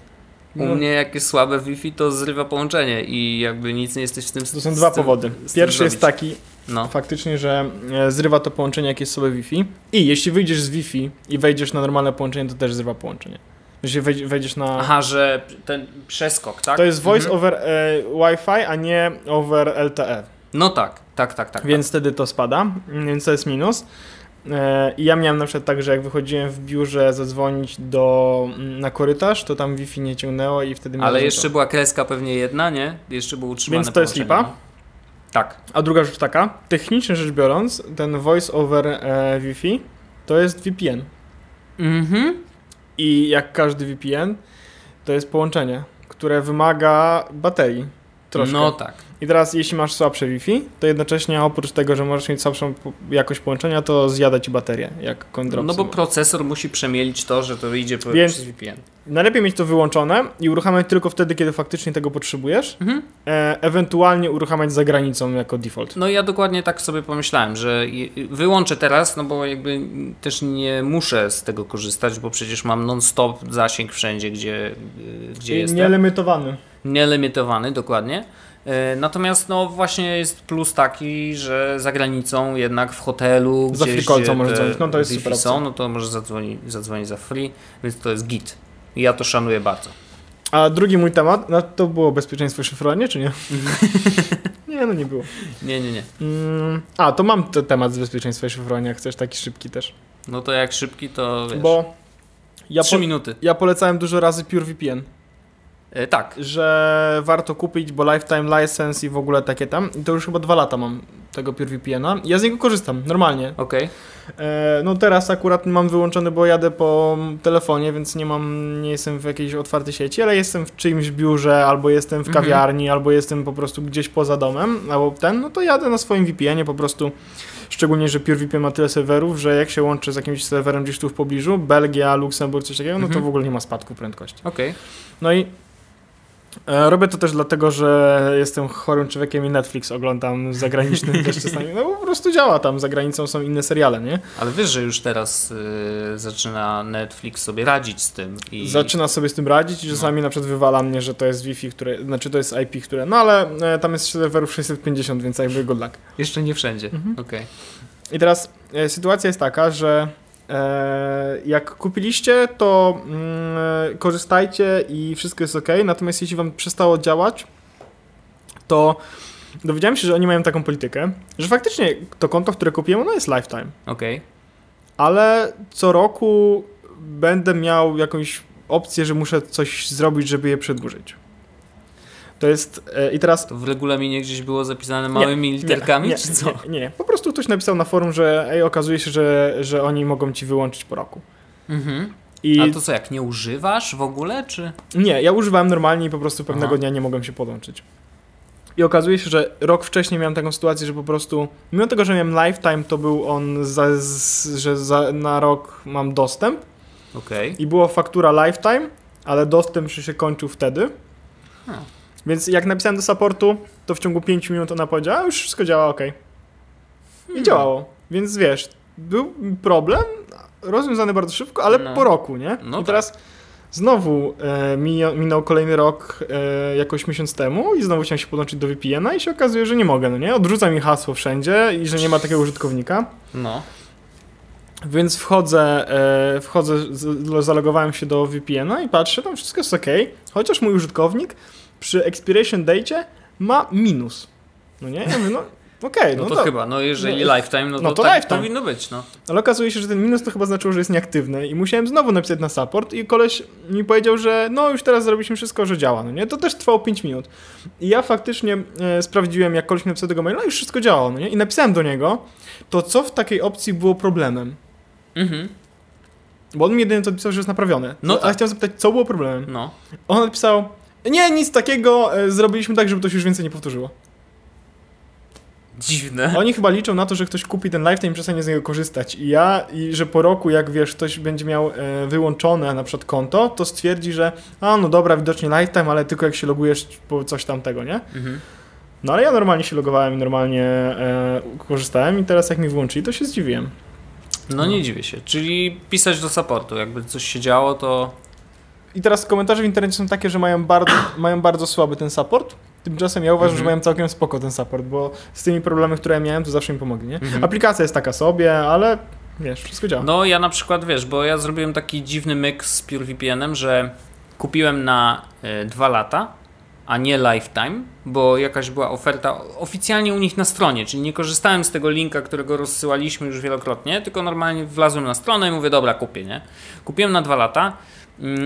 U No, mnie jak jest słabe Wi-Fi, to zrywa połączenie i jakby nic nie jesteś z tym to są dwa tym- powody. Pierwszy jest taki, No. faktycznie, że e, zrywa to połączenie, jak jest sobie Wi-Fi. I jeśli wyjdziesz z Wi-Fi i wejdziesz na normalne połączenie, to też zrywa połączenie. Jeśli wej- wejdziesz na... Aha, że ten przeskok, tak? To jest voice Mhm. over e, Wi-Fi, a nie over LTE. No tak, tak, tak, tak. Więc wtedy to spada, więc to jest minus. E, I ja miałem na przykład tak, że jak wychodziłem w biurze zadzwonić do, mm, na korytarz, to tam Wi-Fi nie ciągnęło i wtedy miałem Ale to. jeszcze była kreska pewnie jedna, nie? Jeszcze było utrzymane Więc to jest lipa? no. Tak. A druga rzecz taka, technicznie rzecz biorąc, ten voice over e, Wi-Fi to jest VPN. Mhm. I jak każdy VPN, to jest połączenie, które wymaga baterii. Troszkę. No tak. I teraz, jeśli masz słabsze Wi-Fi, to jednocześnie oprócz tego, że możesz mieć słabszą jakość połączenia, to zjada ci baterię, jak coindropsy. No bo procesor musi przemielić to, że to idzie Więc- przez VPN. Najlepiej mieć to wyłączone i uruchamiać tylko wtedy, kiedy faktycznie tego potrzebujesz. Mhm. E, ewentualnie uruchamiać za granicą jako default. No ja dokładnie tak sobie pomyślałem, że wyłączę teraz, no bo jakby też nie muszę z tego korzystać, bo przecież mam non-stop zasięg wszędzie, gdzie, y, gdzie jestem. Nielimitowany. Nielimitowany, dokładnie. E, Natomiast no właśnie jest plus taki, że za granicą jednak w hotelu Za gdzieś, free call, możesz te dzwonić. No to jest super są, no to może zadzwoni, zadzwonić za free, więc to jest git. I ja to szanuję bardzo. A drugi mój temat, no to było bezpieczeństwo szyfrowanie, czy nie? nie, no nie było. Nie, nie, nie. Mm, a, to mam te temat z bezpieczeństwa szyfrowania, jak chcesz taki szybki też. No to jak szybki, to wiesz, Bo ja, trzy po, minuty. ja polecałem dużo razy PureVPN, E, tak, że warto kupić, bo lifetime license i w ogóle takie tam. I to już chyba dwa lata mam tego PureVPN-a. Ja z niego korzystam, normalnie. okej. E, no teraz akurat mam wyłączony, bo jadę po telefonie, więc nie mam, nie jestem w jakiejś otwartej sieci, ale jestem w czyimś biurze, albo jestem w Mhm. kawiarni, albo jestem po prostu gdzieś poza domem, albo ten, no to jadę na swoim VPN-ie po prostu. Szczególnie, że PureVPN ma tyle serwerów, że jak się łączy z jakimś serwerem gdzieś tu w pobliżu, Belgia, Luksemburg, coś takiego, no to Mhm. w ogóle nie ma spadku prędkości. Okej. No i e, robię to też dlatego, że jestem chorym człowiekiem i Netflix oglądam zagraniczny też czasami. No po prostu działa tam, za granicą są inne seriale, nie? Ale wiesz, że już teraz y, zaczyna Netflix sobie radzić z tym i Zaczyna sobie z tym radzić i czasami na przykład wywala mnie, że to jest Wi-Fi, które, znaczy to jest IP, które, no ale e, tam jest serwerów 650, więc jakby good luck. jeszcze nie wszędzie. Mhm. Okej. I teraz e, sytuacja jest taka, że e, jak kupiliście, to mm, korzystajcie i wszystko jest ok, natomiast jeśli wam przestało działać, to dowiedziałem się, że oni mają taką politykę, że faktycznie to konto, które kupiłem, ono jest lifetime, Okej. ale co roku będę miał jakąś opcję, że muszę coś zrobić, żeby je przedłużyć. To jest, e, i teraz... To w regulaminie gdzieś było zapisane małymi Nie, literkami, nie, czy co? Nie, nie, po prostu ktoś napisał na forum, że ej, okazuje się, że, że oni mogą ci wyłączyć po roku. Mhm. I A to co, jak nie używasz w ogóle, czy? nie, ja używałem normalnie i po prostu pewnego Aha. dnia nie mogłem się podłączyć. I okazuje się, że rok wcześniej miałem taką sytuację, że po prostu, mimo tego, że miałem lifetime, to był on, za, z, że za, na rok mam dostęp Okej. i była faktura lifetime, ale dostęp się kończył wtedy. Hmm. Więc jak napisałem do supportu, to w ciągu 5 minut ona powiedziała, już wszystko działa ok. I działało. Więc wiesz, był problem, rozwiązany bardzo szybko, ale No. po roku, nie? No I teraz znowu e, minął, kolejny rok e, jakoś miesiąc temu i znowu chciałem się podłączyć do VPN-a i się okazuje, że nie mogę, no nie? Odrzuca mi hasło wszędzie i że nie ma takiego użytkownika. No. Więc wchodzę, e, wchodzę, zalogowałem się do VPN-a i patrzę, tam wszystko jest ok, chociaż mój użytkownik przy expiration date ma minus. No nie? Ja mówię, no okej, No, no, to, to, chyba, no jeżeli no, lifetime, no to, no to tak lifetime. powinno być, no. Ale okazuje się, że ten minus to chyba znaczyło, że jest nieaktywny i musiałem znowu napisać na support i koleś mi powiedział, że no już teraz zrobiliśmy wszystko, że działa, no nie? To też trwało 5 minut. I ja faktycznie e, sprawdziłem, jak koleś mi napisał tego maila, no już wszystko działało, no nie? I napisałem do niego, to co w takiej opcji było problemem? Mhm. Bo on mi jedynie to napisał, że jest naprawione. No Ale tak. chciałem zapytać, co było problemem? No. On napisał, nie, nic takiego, e, zrobiliśmy tak, żeby to się już więcej nie powtórzyło. Dziwne. Oni chyba liczą na to, że ktoś kupi ten lifetime i przestanie z niego korzystać. I ja, i że po roku, jak wiesz, ktoś będzie miał e, wyłączone na przykład konto, to stwierdzi, że a no dobra, widocznie lifetime, ale tylko jak się logujesz po coś tamtego, nie? Mhm. No ale ja normalnie się logowałem i normalnie e, korzystałem i teraz jak mi włączyli, to się zdziwiłem. No nie dziwię się. Czyli pisać do supportu, jakby coś się działo, to... I teraz komentarze w internecie są takie, że mają bardzo, mają bardzo słaby ten support. Tymczasem ja uważam, Mhm. że mają całkiem spoko ten support, bo z tymi problemami, które ja miałem, to zawsze mi pomogli, nie? Mhm. Aplikacja jest taka sobie, ale wiesz, wszystko działa. No ja na przykład, wiesz, bo ja zrobiłem taki dziwny myk z PureVPN-em, że kupiłem na y, dwa lata, a nie lifetime, bo jakaś była oferta oficjalnie u nich na stronie, czyli nie korzystałem z tego linka, którego rozsyłaliśmy już wielokrotnie, tylko normalnie wlazłem na stronę i mówię, dobra, kupię, nie? Kupiłem na dwa lata,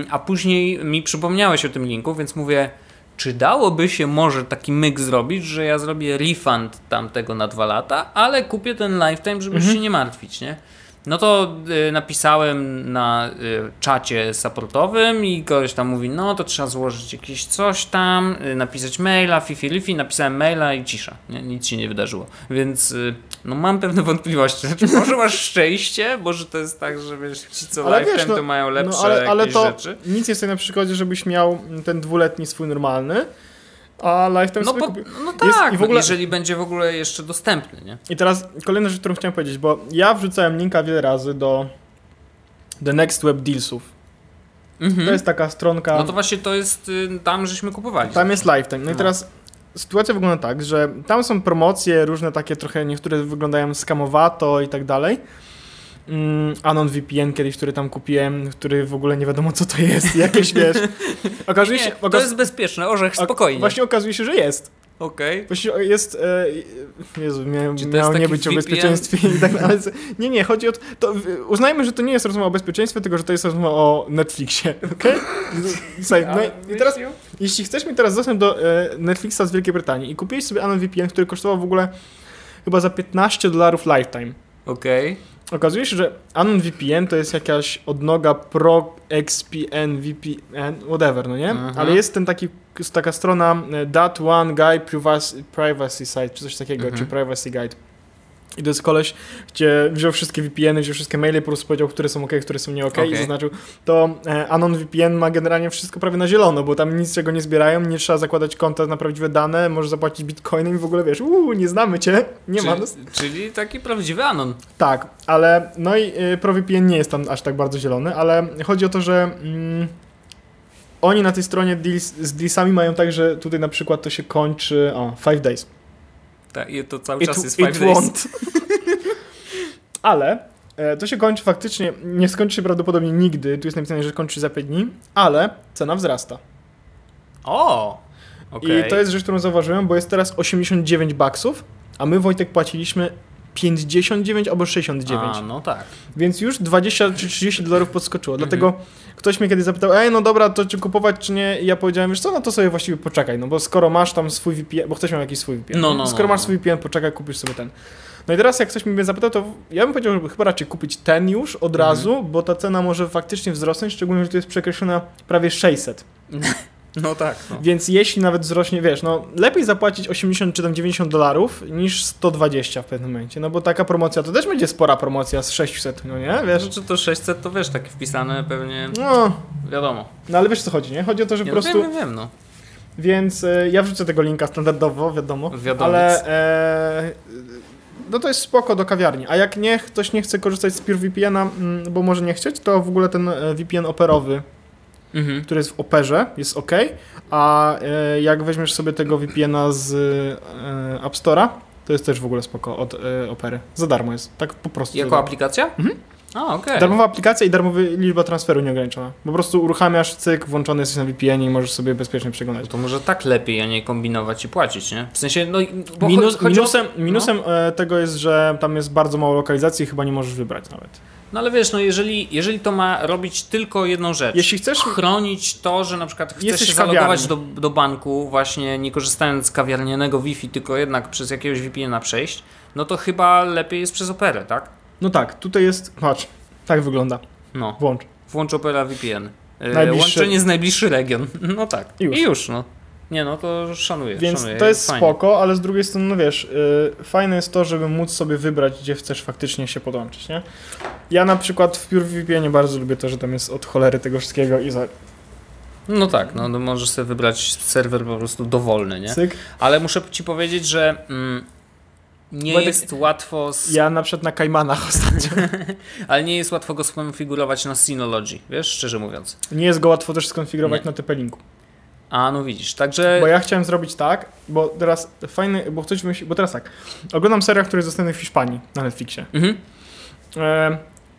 a później mi przypomniałeś o tym linku, więc mówię, czy dałoby się może taki myk zrobić, że ja zrobię refund tamtego na dwa lata, ale kupię ten lifetime, żeby Mhm. się nie martwić, nie? No to y, napisałem na y, czacie supportowym i ktoś tam mówi, no to trzeba złożyć jakieś coś tam, y, napisać maila, fifi lifi, napisałem maila i cisza, nie? nic się nie wydarzyło. Więc y, no mam pewne wątpliwości. Znaczy, może masz szczęście, może to jest tak, że wiesz, ci co Ale lifetime wiesz, no- to mają lepsze no, ale, ale to rzeczy. nic nie stoi na przykładzie, żebyś miał ten dwuletni swój normalny, a lifetime No, sobie po, no Jest- tak, i w ogóle- jeżeli będzie w ogóle jeszcze dostępny, nie? I teraz kolejna rzecz, którą chciałem powiedzieć, bo ja wrzucałem linka wiele razy do The Next Web Dealsów. Mhm. To jest taka stronka, No to właśnie to jest y, tam, żeśmy kupowali. tam jest lifetime. No i No. teraz sytuacja wygląda tak, że tam są promocje różne takie trochę, niektóre wyglądają skamowato i tak dalej. Mm, Anon VPN kiedyś, który tam kupiłem, który w ogóle nie wiadomo co to jest, jakieś wiesz. Okazuje się, Nie, to okaz- jest bezpieczne, orzech, ok- spokojnie. Właśnie okazuje się, że jest. Okej. Właśnie jest. E, Jezu, miał, miało jest nie być o VPN? bezpieczeństwie i tak dalej. Nie, nie, chodzi o. To, uznajmy, że to nie jest rozmowa o bezpieczeństwie, tylko że to jest rozmowa o Netflixie. Okej? Słuchaj, no i- i teraz, jeśli chcesz mi teraz dostęp do e, Netflixa z Wielkiej Brytanii i kupiłeś sobie Anon VPN, który kosztował w ogóle chyba za 15 dolarów lifetime. Okej. Okazuje się, że Anon VPN to jest jakaś odnoga Pro XPN VPN, whatever, no nie? Mhm. Ale jest ten taki, jest taka strona e, That One Guy Privacy, privacy Site, czy coś takiego, Mhm. czy Privacy Guide. I to jest koleś, gdzie wziął wszystkie VPN-y, wziął wszystkie maile, po prostu powiedział, które są ok, które są nie ok i Okej. zaznaczył. To e, Anon VPN ma generalnie wszystko prawie na zielono, bo tam nic czego nie zbierają, nie trzeba zakładać konta na prawdziwe dane, możesz zapłacić bitcoinem i w ogóle wiesz, uuu, nie znamy cię, nie ma czyli, nas. czyli taki prawdziwy anon. Tak, ale no i y, ProVPN nie jest tam aż tak bardzo zielony, ale chodzi o to, że mm, oni na tej stronie deals, z dealsami mają tak, że tutaj na przykład to się kończy, o, 5 days. I to cały It, czas jest five days. won't. ale e, to się kończy faktycznie, nie skończy się prawdopodobnie nigdy, tu jest napisane, że kończy za 5 dni, ale cena wzrasta. O! Okej. I to jest rzecz, którą zauważyłem, bo jest teraz 89 baksów, a my Wojtek płaciliśmy 59 albo 69. A, no tak. Więc już 20 czy 30 dolarów podskoczyło. Dlatego ktoś mnie kiedyś zapytał, ej, no dobra, to czy kupować, czy nie? I ja powiedziałem, wiesz co, no to sobie właściwie poczekaj, no bo skoro masz tam swój VPN, bo ktoś miał jakiś swój VPN, No, nie? no, skoro no, masz no. swój VPN, poczekaj, kupisz sobie ten. No i teraz jak ktoś mnie zapytał, to ja bym powiedział, żeby chyba raczej kupić ten już od Mhm. razu, bo ta cena może faktycznie wzrosnąć, szczególnie, że tu jest przekreślona prawie 600. No tak. No. Więc jeśli nawet wzrośnie, wiesz, no lepiej zapłacić 80 czy tam 90 dolarów niż 120 w pewnym momencie, no bo taka promocja to też będzie spora promocja z 600, no nie, wiesz? Czy to 600 to wiesz, takie wpisane pewnie, No, wiadomo. no ale wiesz o co chodzi, nie? Chodzi o to, że Nie, po no, prostu... wiem, wiem, wiem, no. Więc e, ja wrzucę tego linka standardowo, wiadomo. Wiadomiec. Ale e, no to jest spoko do kawiarni. A jak nie, ktoś nie chce korzystać z PureVPN-a, mm, bo może nie chcieć, to w ogóle ten e, VPN operowy, Mhm. który jest w Operze, jest ok. A e, jak weźmiesz sobie tego VPN-a z e, App Store'a, to jest też w ogóle spoko od e, Opery. Za darmo jest. Tak po prostu. Jako aplikacja? Mhm. A, okej. Darmowa aplikacja i darmowa liczba transferu nieograniczona. Po prostu uruchamiasz cyk, włączony jesteś na VPN i możesz sobie bezpiecznie przeglądać. To może tak lepiej, a nie kombinować i płacić, nie? W sensie, no... Minus, chodzi o- minusem minusem e, tego jest, że tam jest bardzo mało lokalizacji i chyba nie możesz wybrać nawet. No ale wiesz, no jeżeli, jeżeli to ma robić tylko jedną rzecz, Jeśli chcesz, chronić to, że na przykład chcesz się zalogować do, do banku, właśnie nie korzystając z kawiarnianego Wi-Fi, tylko jednak przez jakiegoś VPN-a przejść, no to chyba lepiej jest przez Operę, tak? No tak, tutaj jest, patrz, tak wygląda, No, włącz. włącz Opera VPN. Yy, Najbliższy- Łączenie z najbliższy region. No tak. I już. I już, no. Nie no, to szanuję, Więc szanuję. to jest fajnie. spoko, ale z drugiej strony, no wiesz, y, fajne jest to, żeby móc sobie wybrać, gdzie chcesz faktycznie się podłączyć, nie? Ja na przykład w PureVPN bardzo lubię to, że tam jest od cholery tego wszystkiego i za No tak, no, no możesz sobie wybrać serwer po prostu dowolny, nie? cyk. Ale muszę ci powiedzieć, że mm, nie jest łatwo, z, Ja na przykład na Kajmanach ostatnio. ale nie jest łatwo go skonfigurować na Synology, wiesz, szczerze mówiąc. Nie jest go łatwo też skonfigurować Nie. na TP-Linku. A, no widzisz, także... Bo ja chciałem zrobić tak, bo teraz fajny, bo ktoś myśli, bo teraz tak, oglądam serial, który jest dostępny w Hiszpanii na Netflixie. Mhm. E,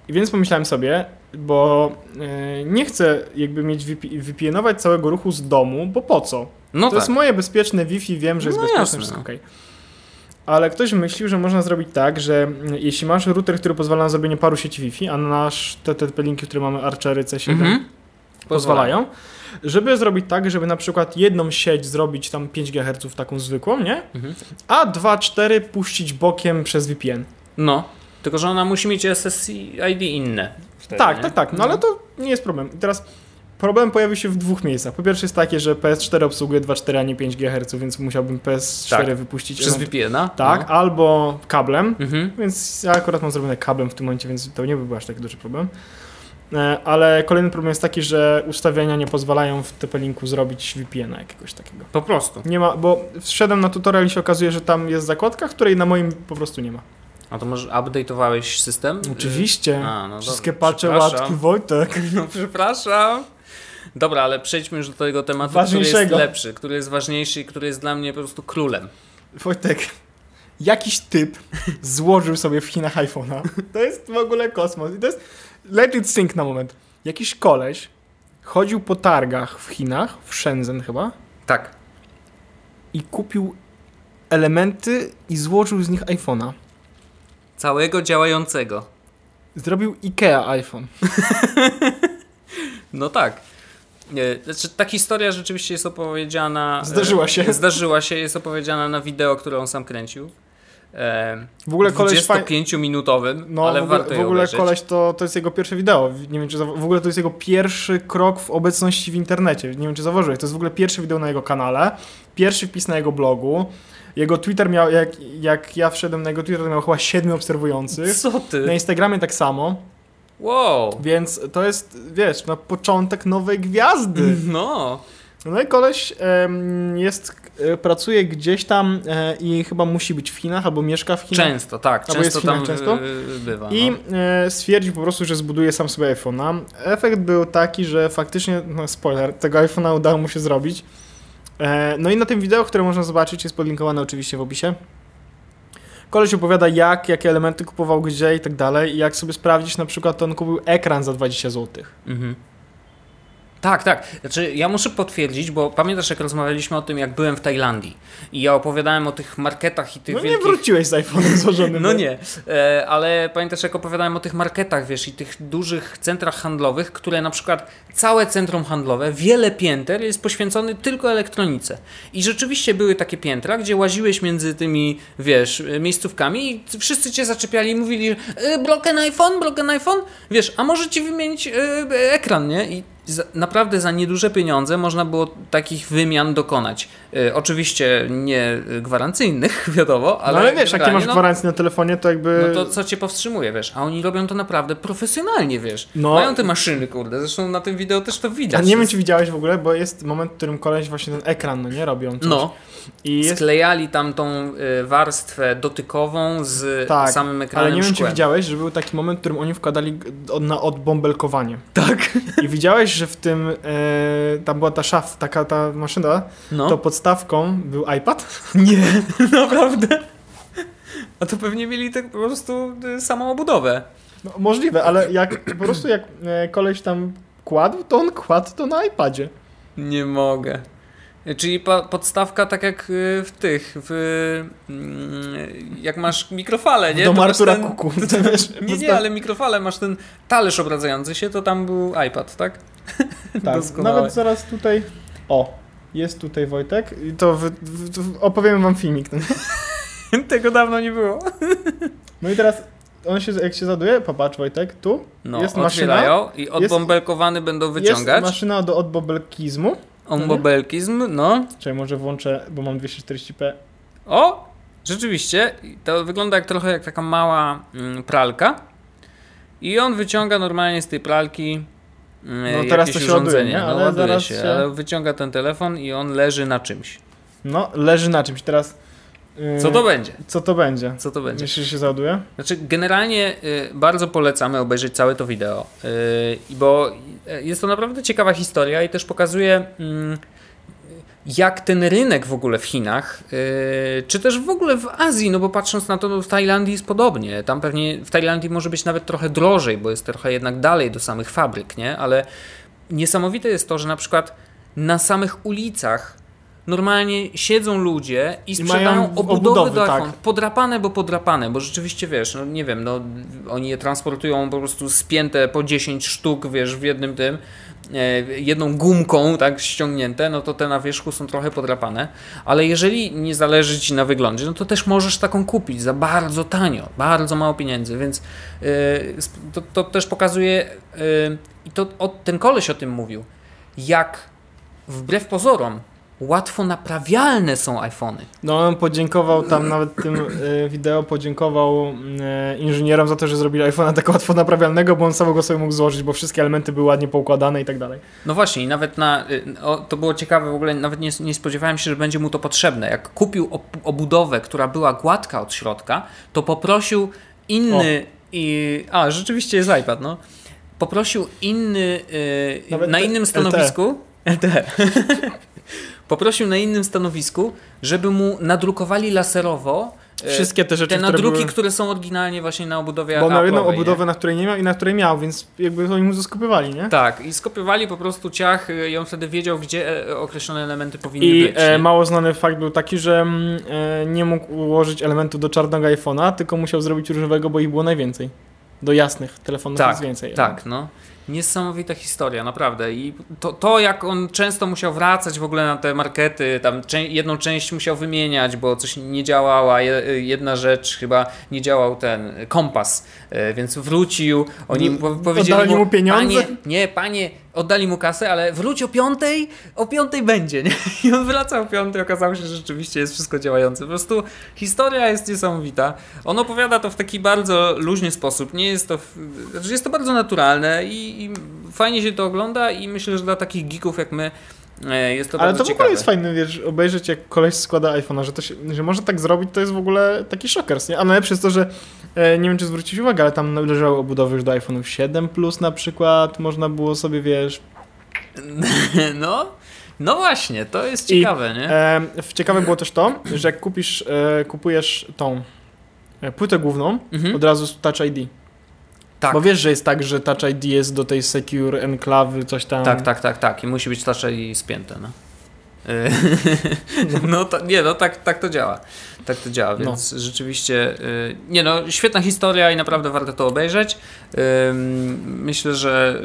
więc pomyślałem sobie, bo e, nie chcę jakby mieć VP, VPN-ować całego ruchu z domu, bo po co? No to tak. jest moje bezpieczne Wi-Fi, wiem, że jest No bezpieczne, jasne, wszystko no. okej. Ale ktoś myślił, że można zrobić tak, że jeśli masz router, który pozwala na zrobienie paru sieci Wi-Fi, a nasz te TTP-linki, które mamy Archery C7, Mhm. pozwalają, żeby zrobić tak, żeby na przykład jedną sieć zrobić tam 5 GHz taką zwykłą, nie? Mhm. A 2-4 puścić bokiem przez VPN. No, tylko że ona musi mieć SSID inne. wtedy, tak, nie? tak, tak, no ale to nie jest problem. I teraz problem pojawił się w dwóch miejscach. Po pierwsze jest takie, że PS4 obsługuje 2.4, a nie 5 GHz, więc musiałbym PS4 Tak. wypuścić. Przez VPN-a? Tak, No. albo kablem, Mhm. więc ja akurat mam zrobione kablem w tym momencie, więc to nie by był aż tak duży problem. E, Ale kolejny problem jest taki, że ustawienia nie pozwalają w TP-Linku zrobić VPN-a jakiegoś takiego. Po prostu. Nie ma, bo wszedłem na tutorial i się okazuje, że tam jest zakładka, której na moim po prostu nie ma. A to może update'owałeś system? Oczywiście. A, no Wszystkie dobra, patche łatki, Wojtek. No przepraszam. Dobra, ale przejdźmy już do tego tematu, który jest lepszy, który jest ważniejszy i który jest dla mnie po prostu królem. Wojtek, jakiś typ złożył sobie w Chinach iPhone'a. To jest w ogóle kosmos. I to jest... Let it sink na moment. Jakiś koleś chodził po targach w Chinach, w Shenzhen chyba, Tak. i kupił elementy i złożył z nich iPhone'a. Całego działającego. Zrobił IKEA iPhone. No tak. Nie, Znaczy, ta historia rzeczywiście jest opowiedziana. e, Zdarzyła się. Zdarzyła się, jest opowiedziana na wideo, które on sam kręcił. E, W ogóle koleś faj... 25-minutowym, No, ale w ogóle, warto w ogóle obejrzeć. koleś to, to jest jego pierwsze wideo. Nie wiem, czy za- w ogóle to jest jego pierwszy krok w obecności w internecie. Nie wiem, czy zauważyłeś. To jest w ogóle pierwsze wideo na jego kanale, pierwszy wpis na jego blogu. Jego Twitter miał, jak, jak ja wszedłem na jego Twitter, to miał chyba 7 obserwujących. Co Na ty? Instagramie tak samo, Wow. więc to jest, wiesz, na początek nowej gwiazdy. No. No i koleś jest, e, pracuje gdzieś tam e, i chyba musi być w Chinach albo mieszka w Chinach. Często, tak. Albo Często w Chinach tam często? y, bywa. I no. e, stwierdził po prostu, że zbuduje sam sobie iPhone'a. Efekt był taki, że faktycznie, no spoiler, tego iPhone'a udało mu się zrobić. E, no i na tym wideo, które można zobaczyć, jest podlinkowane oczywiście w opisie. Koleś opowiada jak, jakie elementy kupował gdzie i tak dalej. I jak sobie sprawdzić, na przykład to on kupił ekran za 20 zł. Mhm. Tak, tak. Znaczy, ja muszę potwierdzić, bo pamiętasz, jak rozmawialiśmy o tym, jak byłem w Tajlandii i ja opowiadałem o tych marketach i tych No nie wielkich... wróciłeś z iPhone'em złożonym. No nie, e, ale pamiętasz, jak opowiadałem o tych marketach, wiesz, i tych dużych centrach handlowych, które na przykład całe centrum handlowe, wiele pięter jest poświęcony tylko elektronice. I rzeczywiście były takie piętra, gdzie łaziłeś między tymi, wiesz, e, miejscówkami i wszyscy cię zaczepiali i mówili, e, broken iPhone, broken iPhone, wiesz, a może ci wymienić e, ekran, nie? I naprawdę za nieduże pieniądze można było takich wymian dokonać. E, oczywiście nie gwarancyjnych, wiadomo, ale. Ale, ale wiesz, jakie masz no, gwarancję na telefonie, to jakby... no to co cię powstrzymuje, wiesz? A oni robią to naprawdę profesjonalnie, wiesz? No. Mają te maszyny, kurde. Zresztą na tym wideo też to widać. A nie wiem, czy widziałeś w ogóle, bo jest moment, w którym koleś właśnie ten ekran, no nie, robią coś. No, I jest... sklejali tam tą y, warstwę dotykową z Tak, samym ekranem Ale nie wiem, czy widziałeś, że był taki moment, w którym oni wkładali na odbąbelkowanie. Tak. I widziałeś, że w tym, e, tam była ta szaf, taka ta maszyna, No. to podstawką był iPad. Nie, naprawdę. A to pewnie mieli tak po prostu y, samą obudowę. No, możliwe, ale jak po prostu jak e, koleś tam kładł, to on kładł to na iPadzie. Nie mogę. Czyli po, podstawka tak jak y, w tych, w, mm, jak masz mikrofale, nie? Do To masz Artura ten- Kuku. To wiesz, Nie, nie, ale mikrofale, masz ten talerz obracający się, to tam był iPad, tak? Tak, nawet zaraz tutaj, o, jest tutaj Wojtek i to wy, opowiem wam filmik. ten. Tego dawno nie było. No i teraz on się, jak się zaduje, popatrz Wojtek, tu No, jest maszyna, i odbąbelkowane będą jest wyciągać. maszyna do odbobelkizmu. Ombobelkizm, no. Czekaj, może włączę, bo mam 240p. O! Rzeczywiście, to wygląda jak trochę jak taka mała mm, pralka. I on wyciąga normalnie z tej pralki No, teraz jakieś to się ładuje, urządzenie. nie? No, Ale ładuje zaraz się, się- ale wyciąga ten telefon i on leży na czymś. No, leży na czymś. Teraz. yy, Co to będzie? Co to będzie? Co to będzie? Że się załaduje? Znaczy, generalnie y, bardzo polecamy obejrzeć całe to wideo, y, bo y, jest to naprawdę ciekawa historia i też pokazuje, mm, jak ten rynek w ogóle w Chinach, y, czy też w ogóle w Azji, no bo patrząc na to, no w Tajlandii jest podobnie. Tam pewnie w Tajlandii może być nawet trochę drożej, bo jest trochę jednak dalej do samych fabryk, nie? Ale niesamowite jest to, że na przykład na samych ulicach normalnie siedzą ludzie i I sprzedają mają obudowy, obudowy, do tak. iPhone. Podrapane, bo podrapane, bo rzeczywiście wiesz, no nie wiem, no oni je transportują po prostu spięte po 10 sztuk, wiesz, w jednym tym, jedną gumką, tak, ściągnięte, no to te na wierzchu są trochę podrapane, ale jeżeli nie zależy Ci na wyglądzie, no to też możesz taką kupić za bardzo tanio, bardzo mało pieniędzy, więc e, sp- to, to też pokazuje, e, i to o, ten koleś o tym mówił, jak wbrew pozorom łatwo naprawialne są iPhony. No, on podziękował tam nawet tym y, wideo, podziękował y, inżynierom za to, że zrobili iPhone'a tak łatwo naprawialnego, bo on sam go sobie mógł złożyć, bo wszystkie elementy były ładnie poukładane i tak dalej. No właśnie, i nawet na. y, O, to było ciekawe, w ogóle nawet nie, nie spodziewałem się, że będzie mu to potrzebne. Jak kupił ob- obudowę, która była gładka od środka, to poprosił inny. I, a, rzeczywiście jest iPad, no. Poprosił inny. na innym stanowisku. LT. Poprosił na innym stanowisku, żeby mu nadrukowali laserowo. y, Wszystkie te rzeczy, te które nadruki, były... które są oryginalnie właśnie na obudowie Bo miał jedną Apple'owej, nie? obudowę, na której nie miał i na której miał, więc jakby oni mu zaskupywali, nie? Tak, i skopiowali po prostu ciach y, i on wtedy wiedział, gdzie e, określone elementy powinny I być. e, nie? mało znany fakt był taki, że mm, e, nie mógł ułożyć elementu do czarnego iPhone'a, tylko musiał zrobić różowego, bo ich było najwięcej. Do jasnych telefonów Tak, jest więcej. Tak, no. Niesamowita historia, naprawdę. I to, to, jak on często musiał wracać w ogóle na te markety, tam czę- jedną część musiał wymieniać, bo coś nie działała, je- jedna rzecz chyba nie działał ten kompas, e, więc wrócił. Oni po- powiedzieli mu pieniądze? Panie, nie, panie, oddali mu kasę, ale wróć o piątej, o piątej będzie, nie? I on wracał o piątej, okazało się, że rzeczywiście jest wszystko działające. Po prostu historia jest niesamowita. On opowiada to w taki bardzo luźny sposób. Nie jest to. Znaczy jest to bardzo naturalne i, i fajnie się to ogląda, i myślę, że dla takich geeków jak my jest to Ale to w ogóle jest fajne, wiesz, obejrzeć jak koleś składa iPhone'a, że, to się, że może tak zrobić, to jest w ogóle taki szokers, nie? A najlepsze jest to, że e, nie wiem, czy zwrócić uwagę, ale tam leżały obudowy już do iPhone'ów 7 Plus na przykład, można było sobie, wiesz... No, no właśnie, to jest I, ciekawe, nie? E, ciekawe było też to, że jak kupisz, e, kupujesz tą e, płytę główną, Mhm. od razu z Touch ID. Tak. Bo wiesz, że jest tak, że Touch ID jest do tej secure enklawy, coś tam. Tak, tak, tak, tak. I musi być Touch ID spięte, no. No to, nie, no tak, tak to działa. Tak to działa, No. więc rzeczywiście, y, nie no, świetna historia i naprawdę warto to obejrzeć. Myślę, że,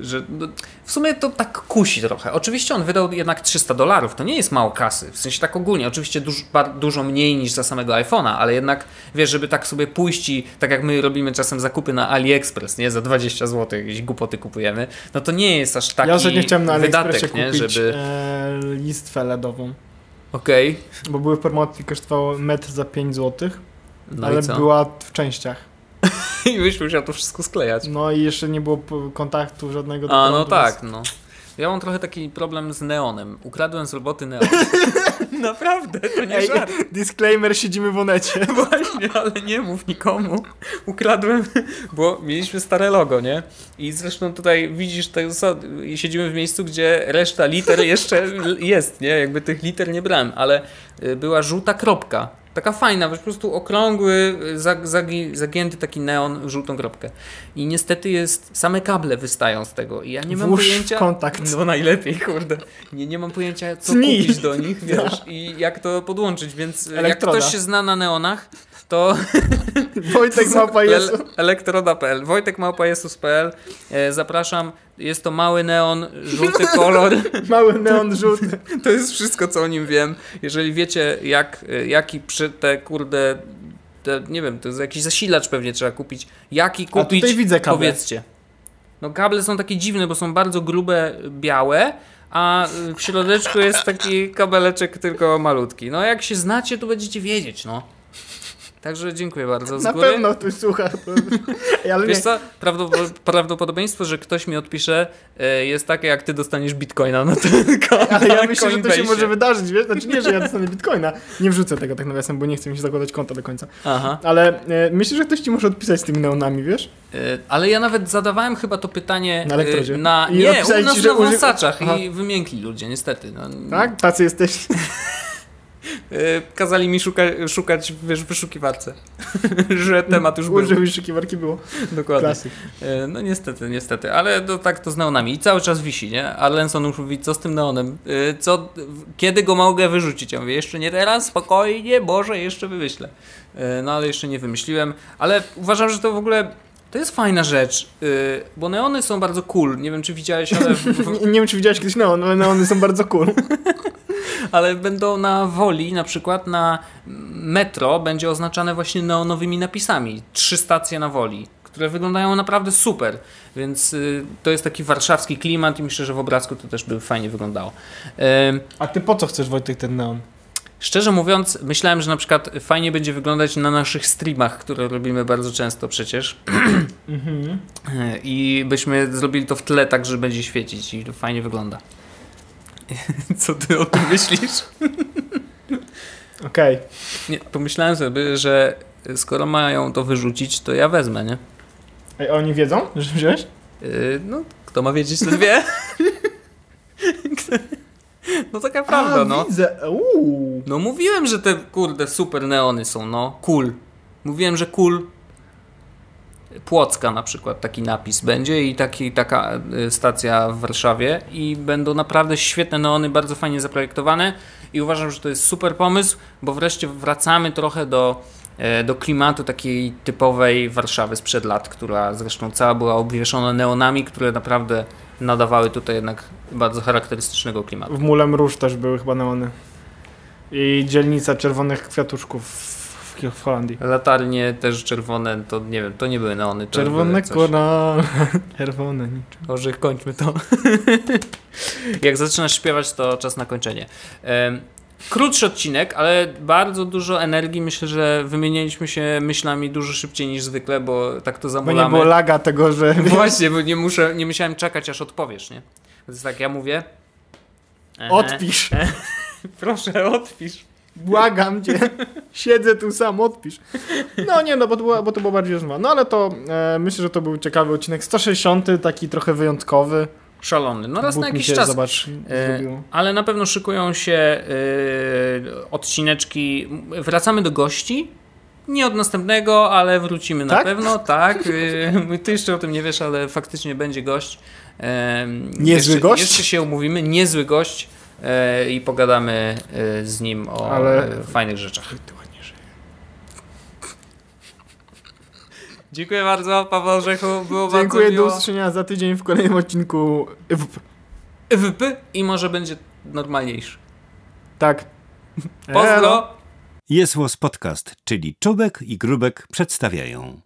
y, że no, w sumie to tak kusi trochę. Oczywiście on wydał jednak 300 dolarów, to nie jest mało kasy, w sensie tak ogólnie, oczywiście duż, bar- dużo mniej niż za samego iPhone'a, ale jednak, wiesz, żeby tak sobie pójść i tak jak my robimy czasem zakupy na AliExpress, nie, za 20 zł jakieś głupoty kupujemy, no to nie jest aż taki ja ostatnio chciałem na AliExpressie wydatek, nie, kupić żeby... e, listwę LEDową, Okej, bo były w promocji, kosztowało metr za 5 zł, no ale była w częściach. I byś musiał to wszystko sklejać. No i jeszcze nie było kontaktu żadnego. A, no tak, no. Ja mam trochę taki problem z neonem. Ukradłem z roboty neon. Naprawdę, to nie Ej, żart. disclaimer, siedzimy w onecie. Właśnie, ale nie mów nikomu. Ukradłem, bo mieliśmy stare logo, nie? I zresztą tutaj widzisz, to siedzimy w miejscu, gdzie reszta liter jeszcze jest, nie? Jakby tych liter nie brałem, ale y, była żółta kropka. Taka fajna, po prostu okrągły, zag, zagi, zagięty taki neon żółtą kropkę. I niestety jest, same kable wystają z tego i ja nie mam Włóż pojęcia... kontakt. No najlepiej, kurde. Nie, nie mam pojęcia, co Cnij. kupić do nich, wiesz, i jak to podłączyć, więc jak Elektroda. ktoś się zna na neonach, to Wojtek. El- elektroda.pl, Wojtek Małpajesus.pl e, Zapraszam, jest to mały neon, żółty kolor. Mały neon żółty. To jest wszystko, co o nim wiem. Jeżeli wiecie, jak, e, jaki przy te kurde, te, nie wiem, to jest jakiś zasilacz pewnie trzeba kupić. Jaki A kupić, tutaj widzę kable. powiedzcie. No kable są takie dziwne, bo są bardzo grube, białe, a y, w środeczku jest taki kabeleczek tylko malutki. No jak się znacie, to będziecie wiedzieć, no. Także dziękuję bardzo z Na góry. pewno ktoś słucha. Ale Wiesz nie. co, Prawdopo- prawdopodobieństwo, że ktoś mi odpisze e, jest takie, jak ty dostaniesz bitcoina na ten konto. Ale ja myślę, że to się może wydarzyć, wiesz? Znaczy nie, że ja dostanę bitcoina. Nie wrzucę tego tak nawiasem, bo nie chcę mi się zakładać konta do końca. Aha. Ale e, myślę, że ktoś ci może odpisać z tymi neonami, wiesz? E, Ale ja nawet zadawałem chyba to pytanie Na elektrodzie? na I nie, u nas ci, na uży- wąsaczach Aha. i wymiękli ludzie, niestety. No, Tak? Tacy jesteś. E, Kazali mi szuka, szukać wiesz, w wyszukiwarce, że temat już był. Użył wyszukiwarki było. Dokładnie. Klasyk. E, No niestety, niestety, ale to, tak to z neonami i cały czas wisi, nie? A Lenson już mówi, co z tym neonem? E, Co, kiedy go mogę wyrzucić? Ja mówię, jeszcze nie teraz, spokojnie, Boże, jeszcze wymyślę. No ale jeszcze nie wymyśliłem, ale uważam, że to w ogóle, to jest fajna rzecz, e, bo neony są bardzo cool, nie wiem czy widziałeś, ale, w, Nie, nie wiem, czy widziałeś kiedyś neon, ale neony są bardzo cool. ale będą na Woli, na przykład na metro będzie oznaczane właśnie neonowymi napisami, trzy stacje na Woli. Które wyglądają naprawdę super, więc y, to jest taki warszawski klimat i myślę, że w obrazku to też by fajnie wyglądało. Ym, A ty po co chcesz, Wojtek, ten neon? Szczerze mówiąc, myślałem, że na przykład fajnie będzie wyglądać na naszych streamach, które robimy bardzo często przecież. Mhm. I byśmy zrobili to w tle tak, że będzie świecić i to fajnie wygląda. Co ty o tym myślisz? Okej. Nie, pomyślałem sobie, że skoro mają to wyrzucić, to ja wezmę, nie? Ej, oni wiedzą, że wziąłeś? Yy, no, kto ma wiedzieć, ten wie. no taka prawda, A, no. widzę. Uuu. No mówiłem, że te kurde super neony są, no. Cool. Mówiłem, że cool. Płocka na przykład taki napis będzie i taki, taka y, stacja w Warszawie i będą naprawdę świetne neony, bardzo fajnie zaprojektowane i uważam, że to jest super pomysł, bo wreszcie wracamy trochę do, do klimatu takiej typowej Warszawy sprzed lat, która zresztą cała była obwieszona neonami, które naprawdę nadawały tutaj jednak bardzo charakterystycznego klimatu. W Mulem Róż też były chyba neony. I dzielnica czerwonych kwiatuszków w, w Holandii. Latarnie też czerwone, to nie wiem, to nie były neony. Czerwone były coś- kora. Czerwone niczym. Może kończmy to. Jak zaczynasz śpiewać, to czas na kończenie. Krótszy odcinek, ale bardzo dużo energii. Myślę, że wymieniliśmy się myślami dużo szybciej niż zwykle, bo tak to Bo nie zamulamy. było laga tego, że... Właśnie, bo nie muszę, nie musiałem czekać, aż odpowiesz, nie? Więc tak, ja mówię. Odpisz. Proszę, odpisz. Błagam cię. Siedzę tu sam, odpisz. No nie, no bo to, była, bo to było bardziej rozmowa. No ale to e, myślę, że to był ciekawy odcinek. 160, taki trochę wyjątkowy. Szalony. No raz na jakiś się, czas. Zobacz, E, ale na pewno szykują się e, odcineczki. Wracamy do gości, Nie od następnego, ale wrócimy na Tak? pewno, tak. Y, Ty jeszcze o tym nie wiesz, ale faktycznie będzie gość. Em, Niezły jeszcze, gość? Jeszcze się umówimy, niezły gość e, i pogadamy e, z nim o Ale- e, fajnych rzeczach. Dziękuję bardzo, Paweł Orzechu, było Dziękuję, bardzo do usłyszenia za tydzień w kolejnym odcinku. W- EWP i może będzie normalniejszy. Tak. Pozdro! Jest Podcast, czyli Czubek i Grubek przedstawiają.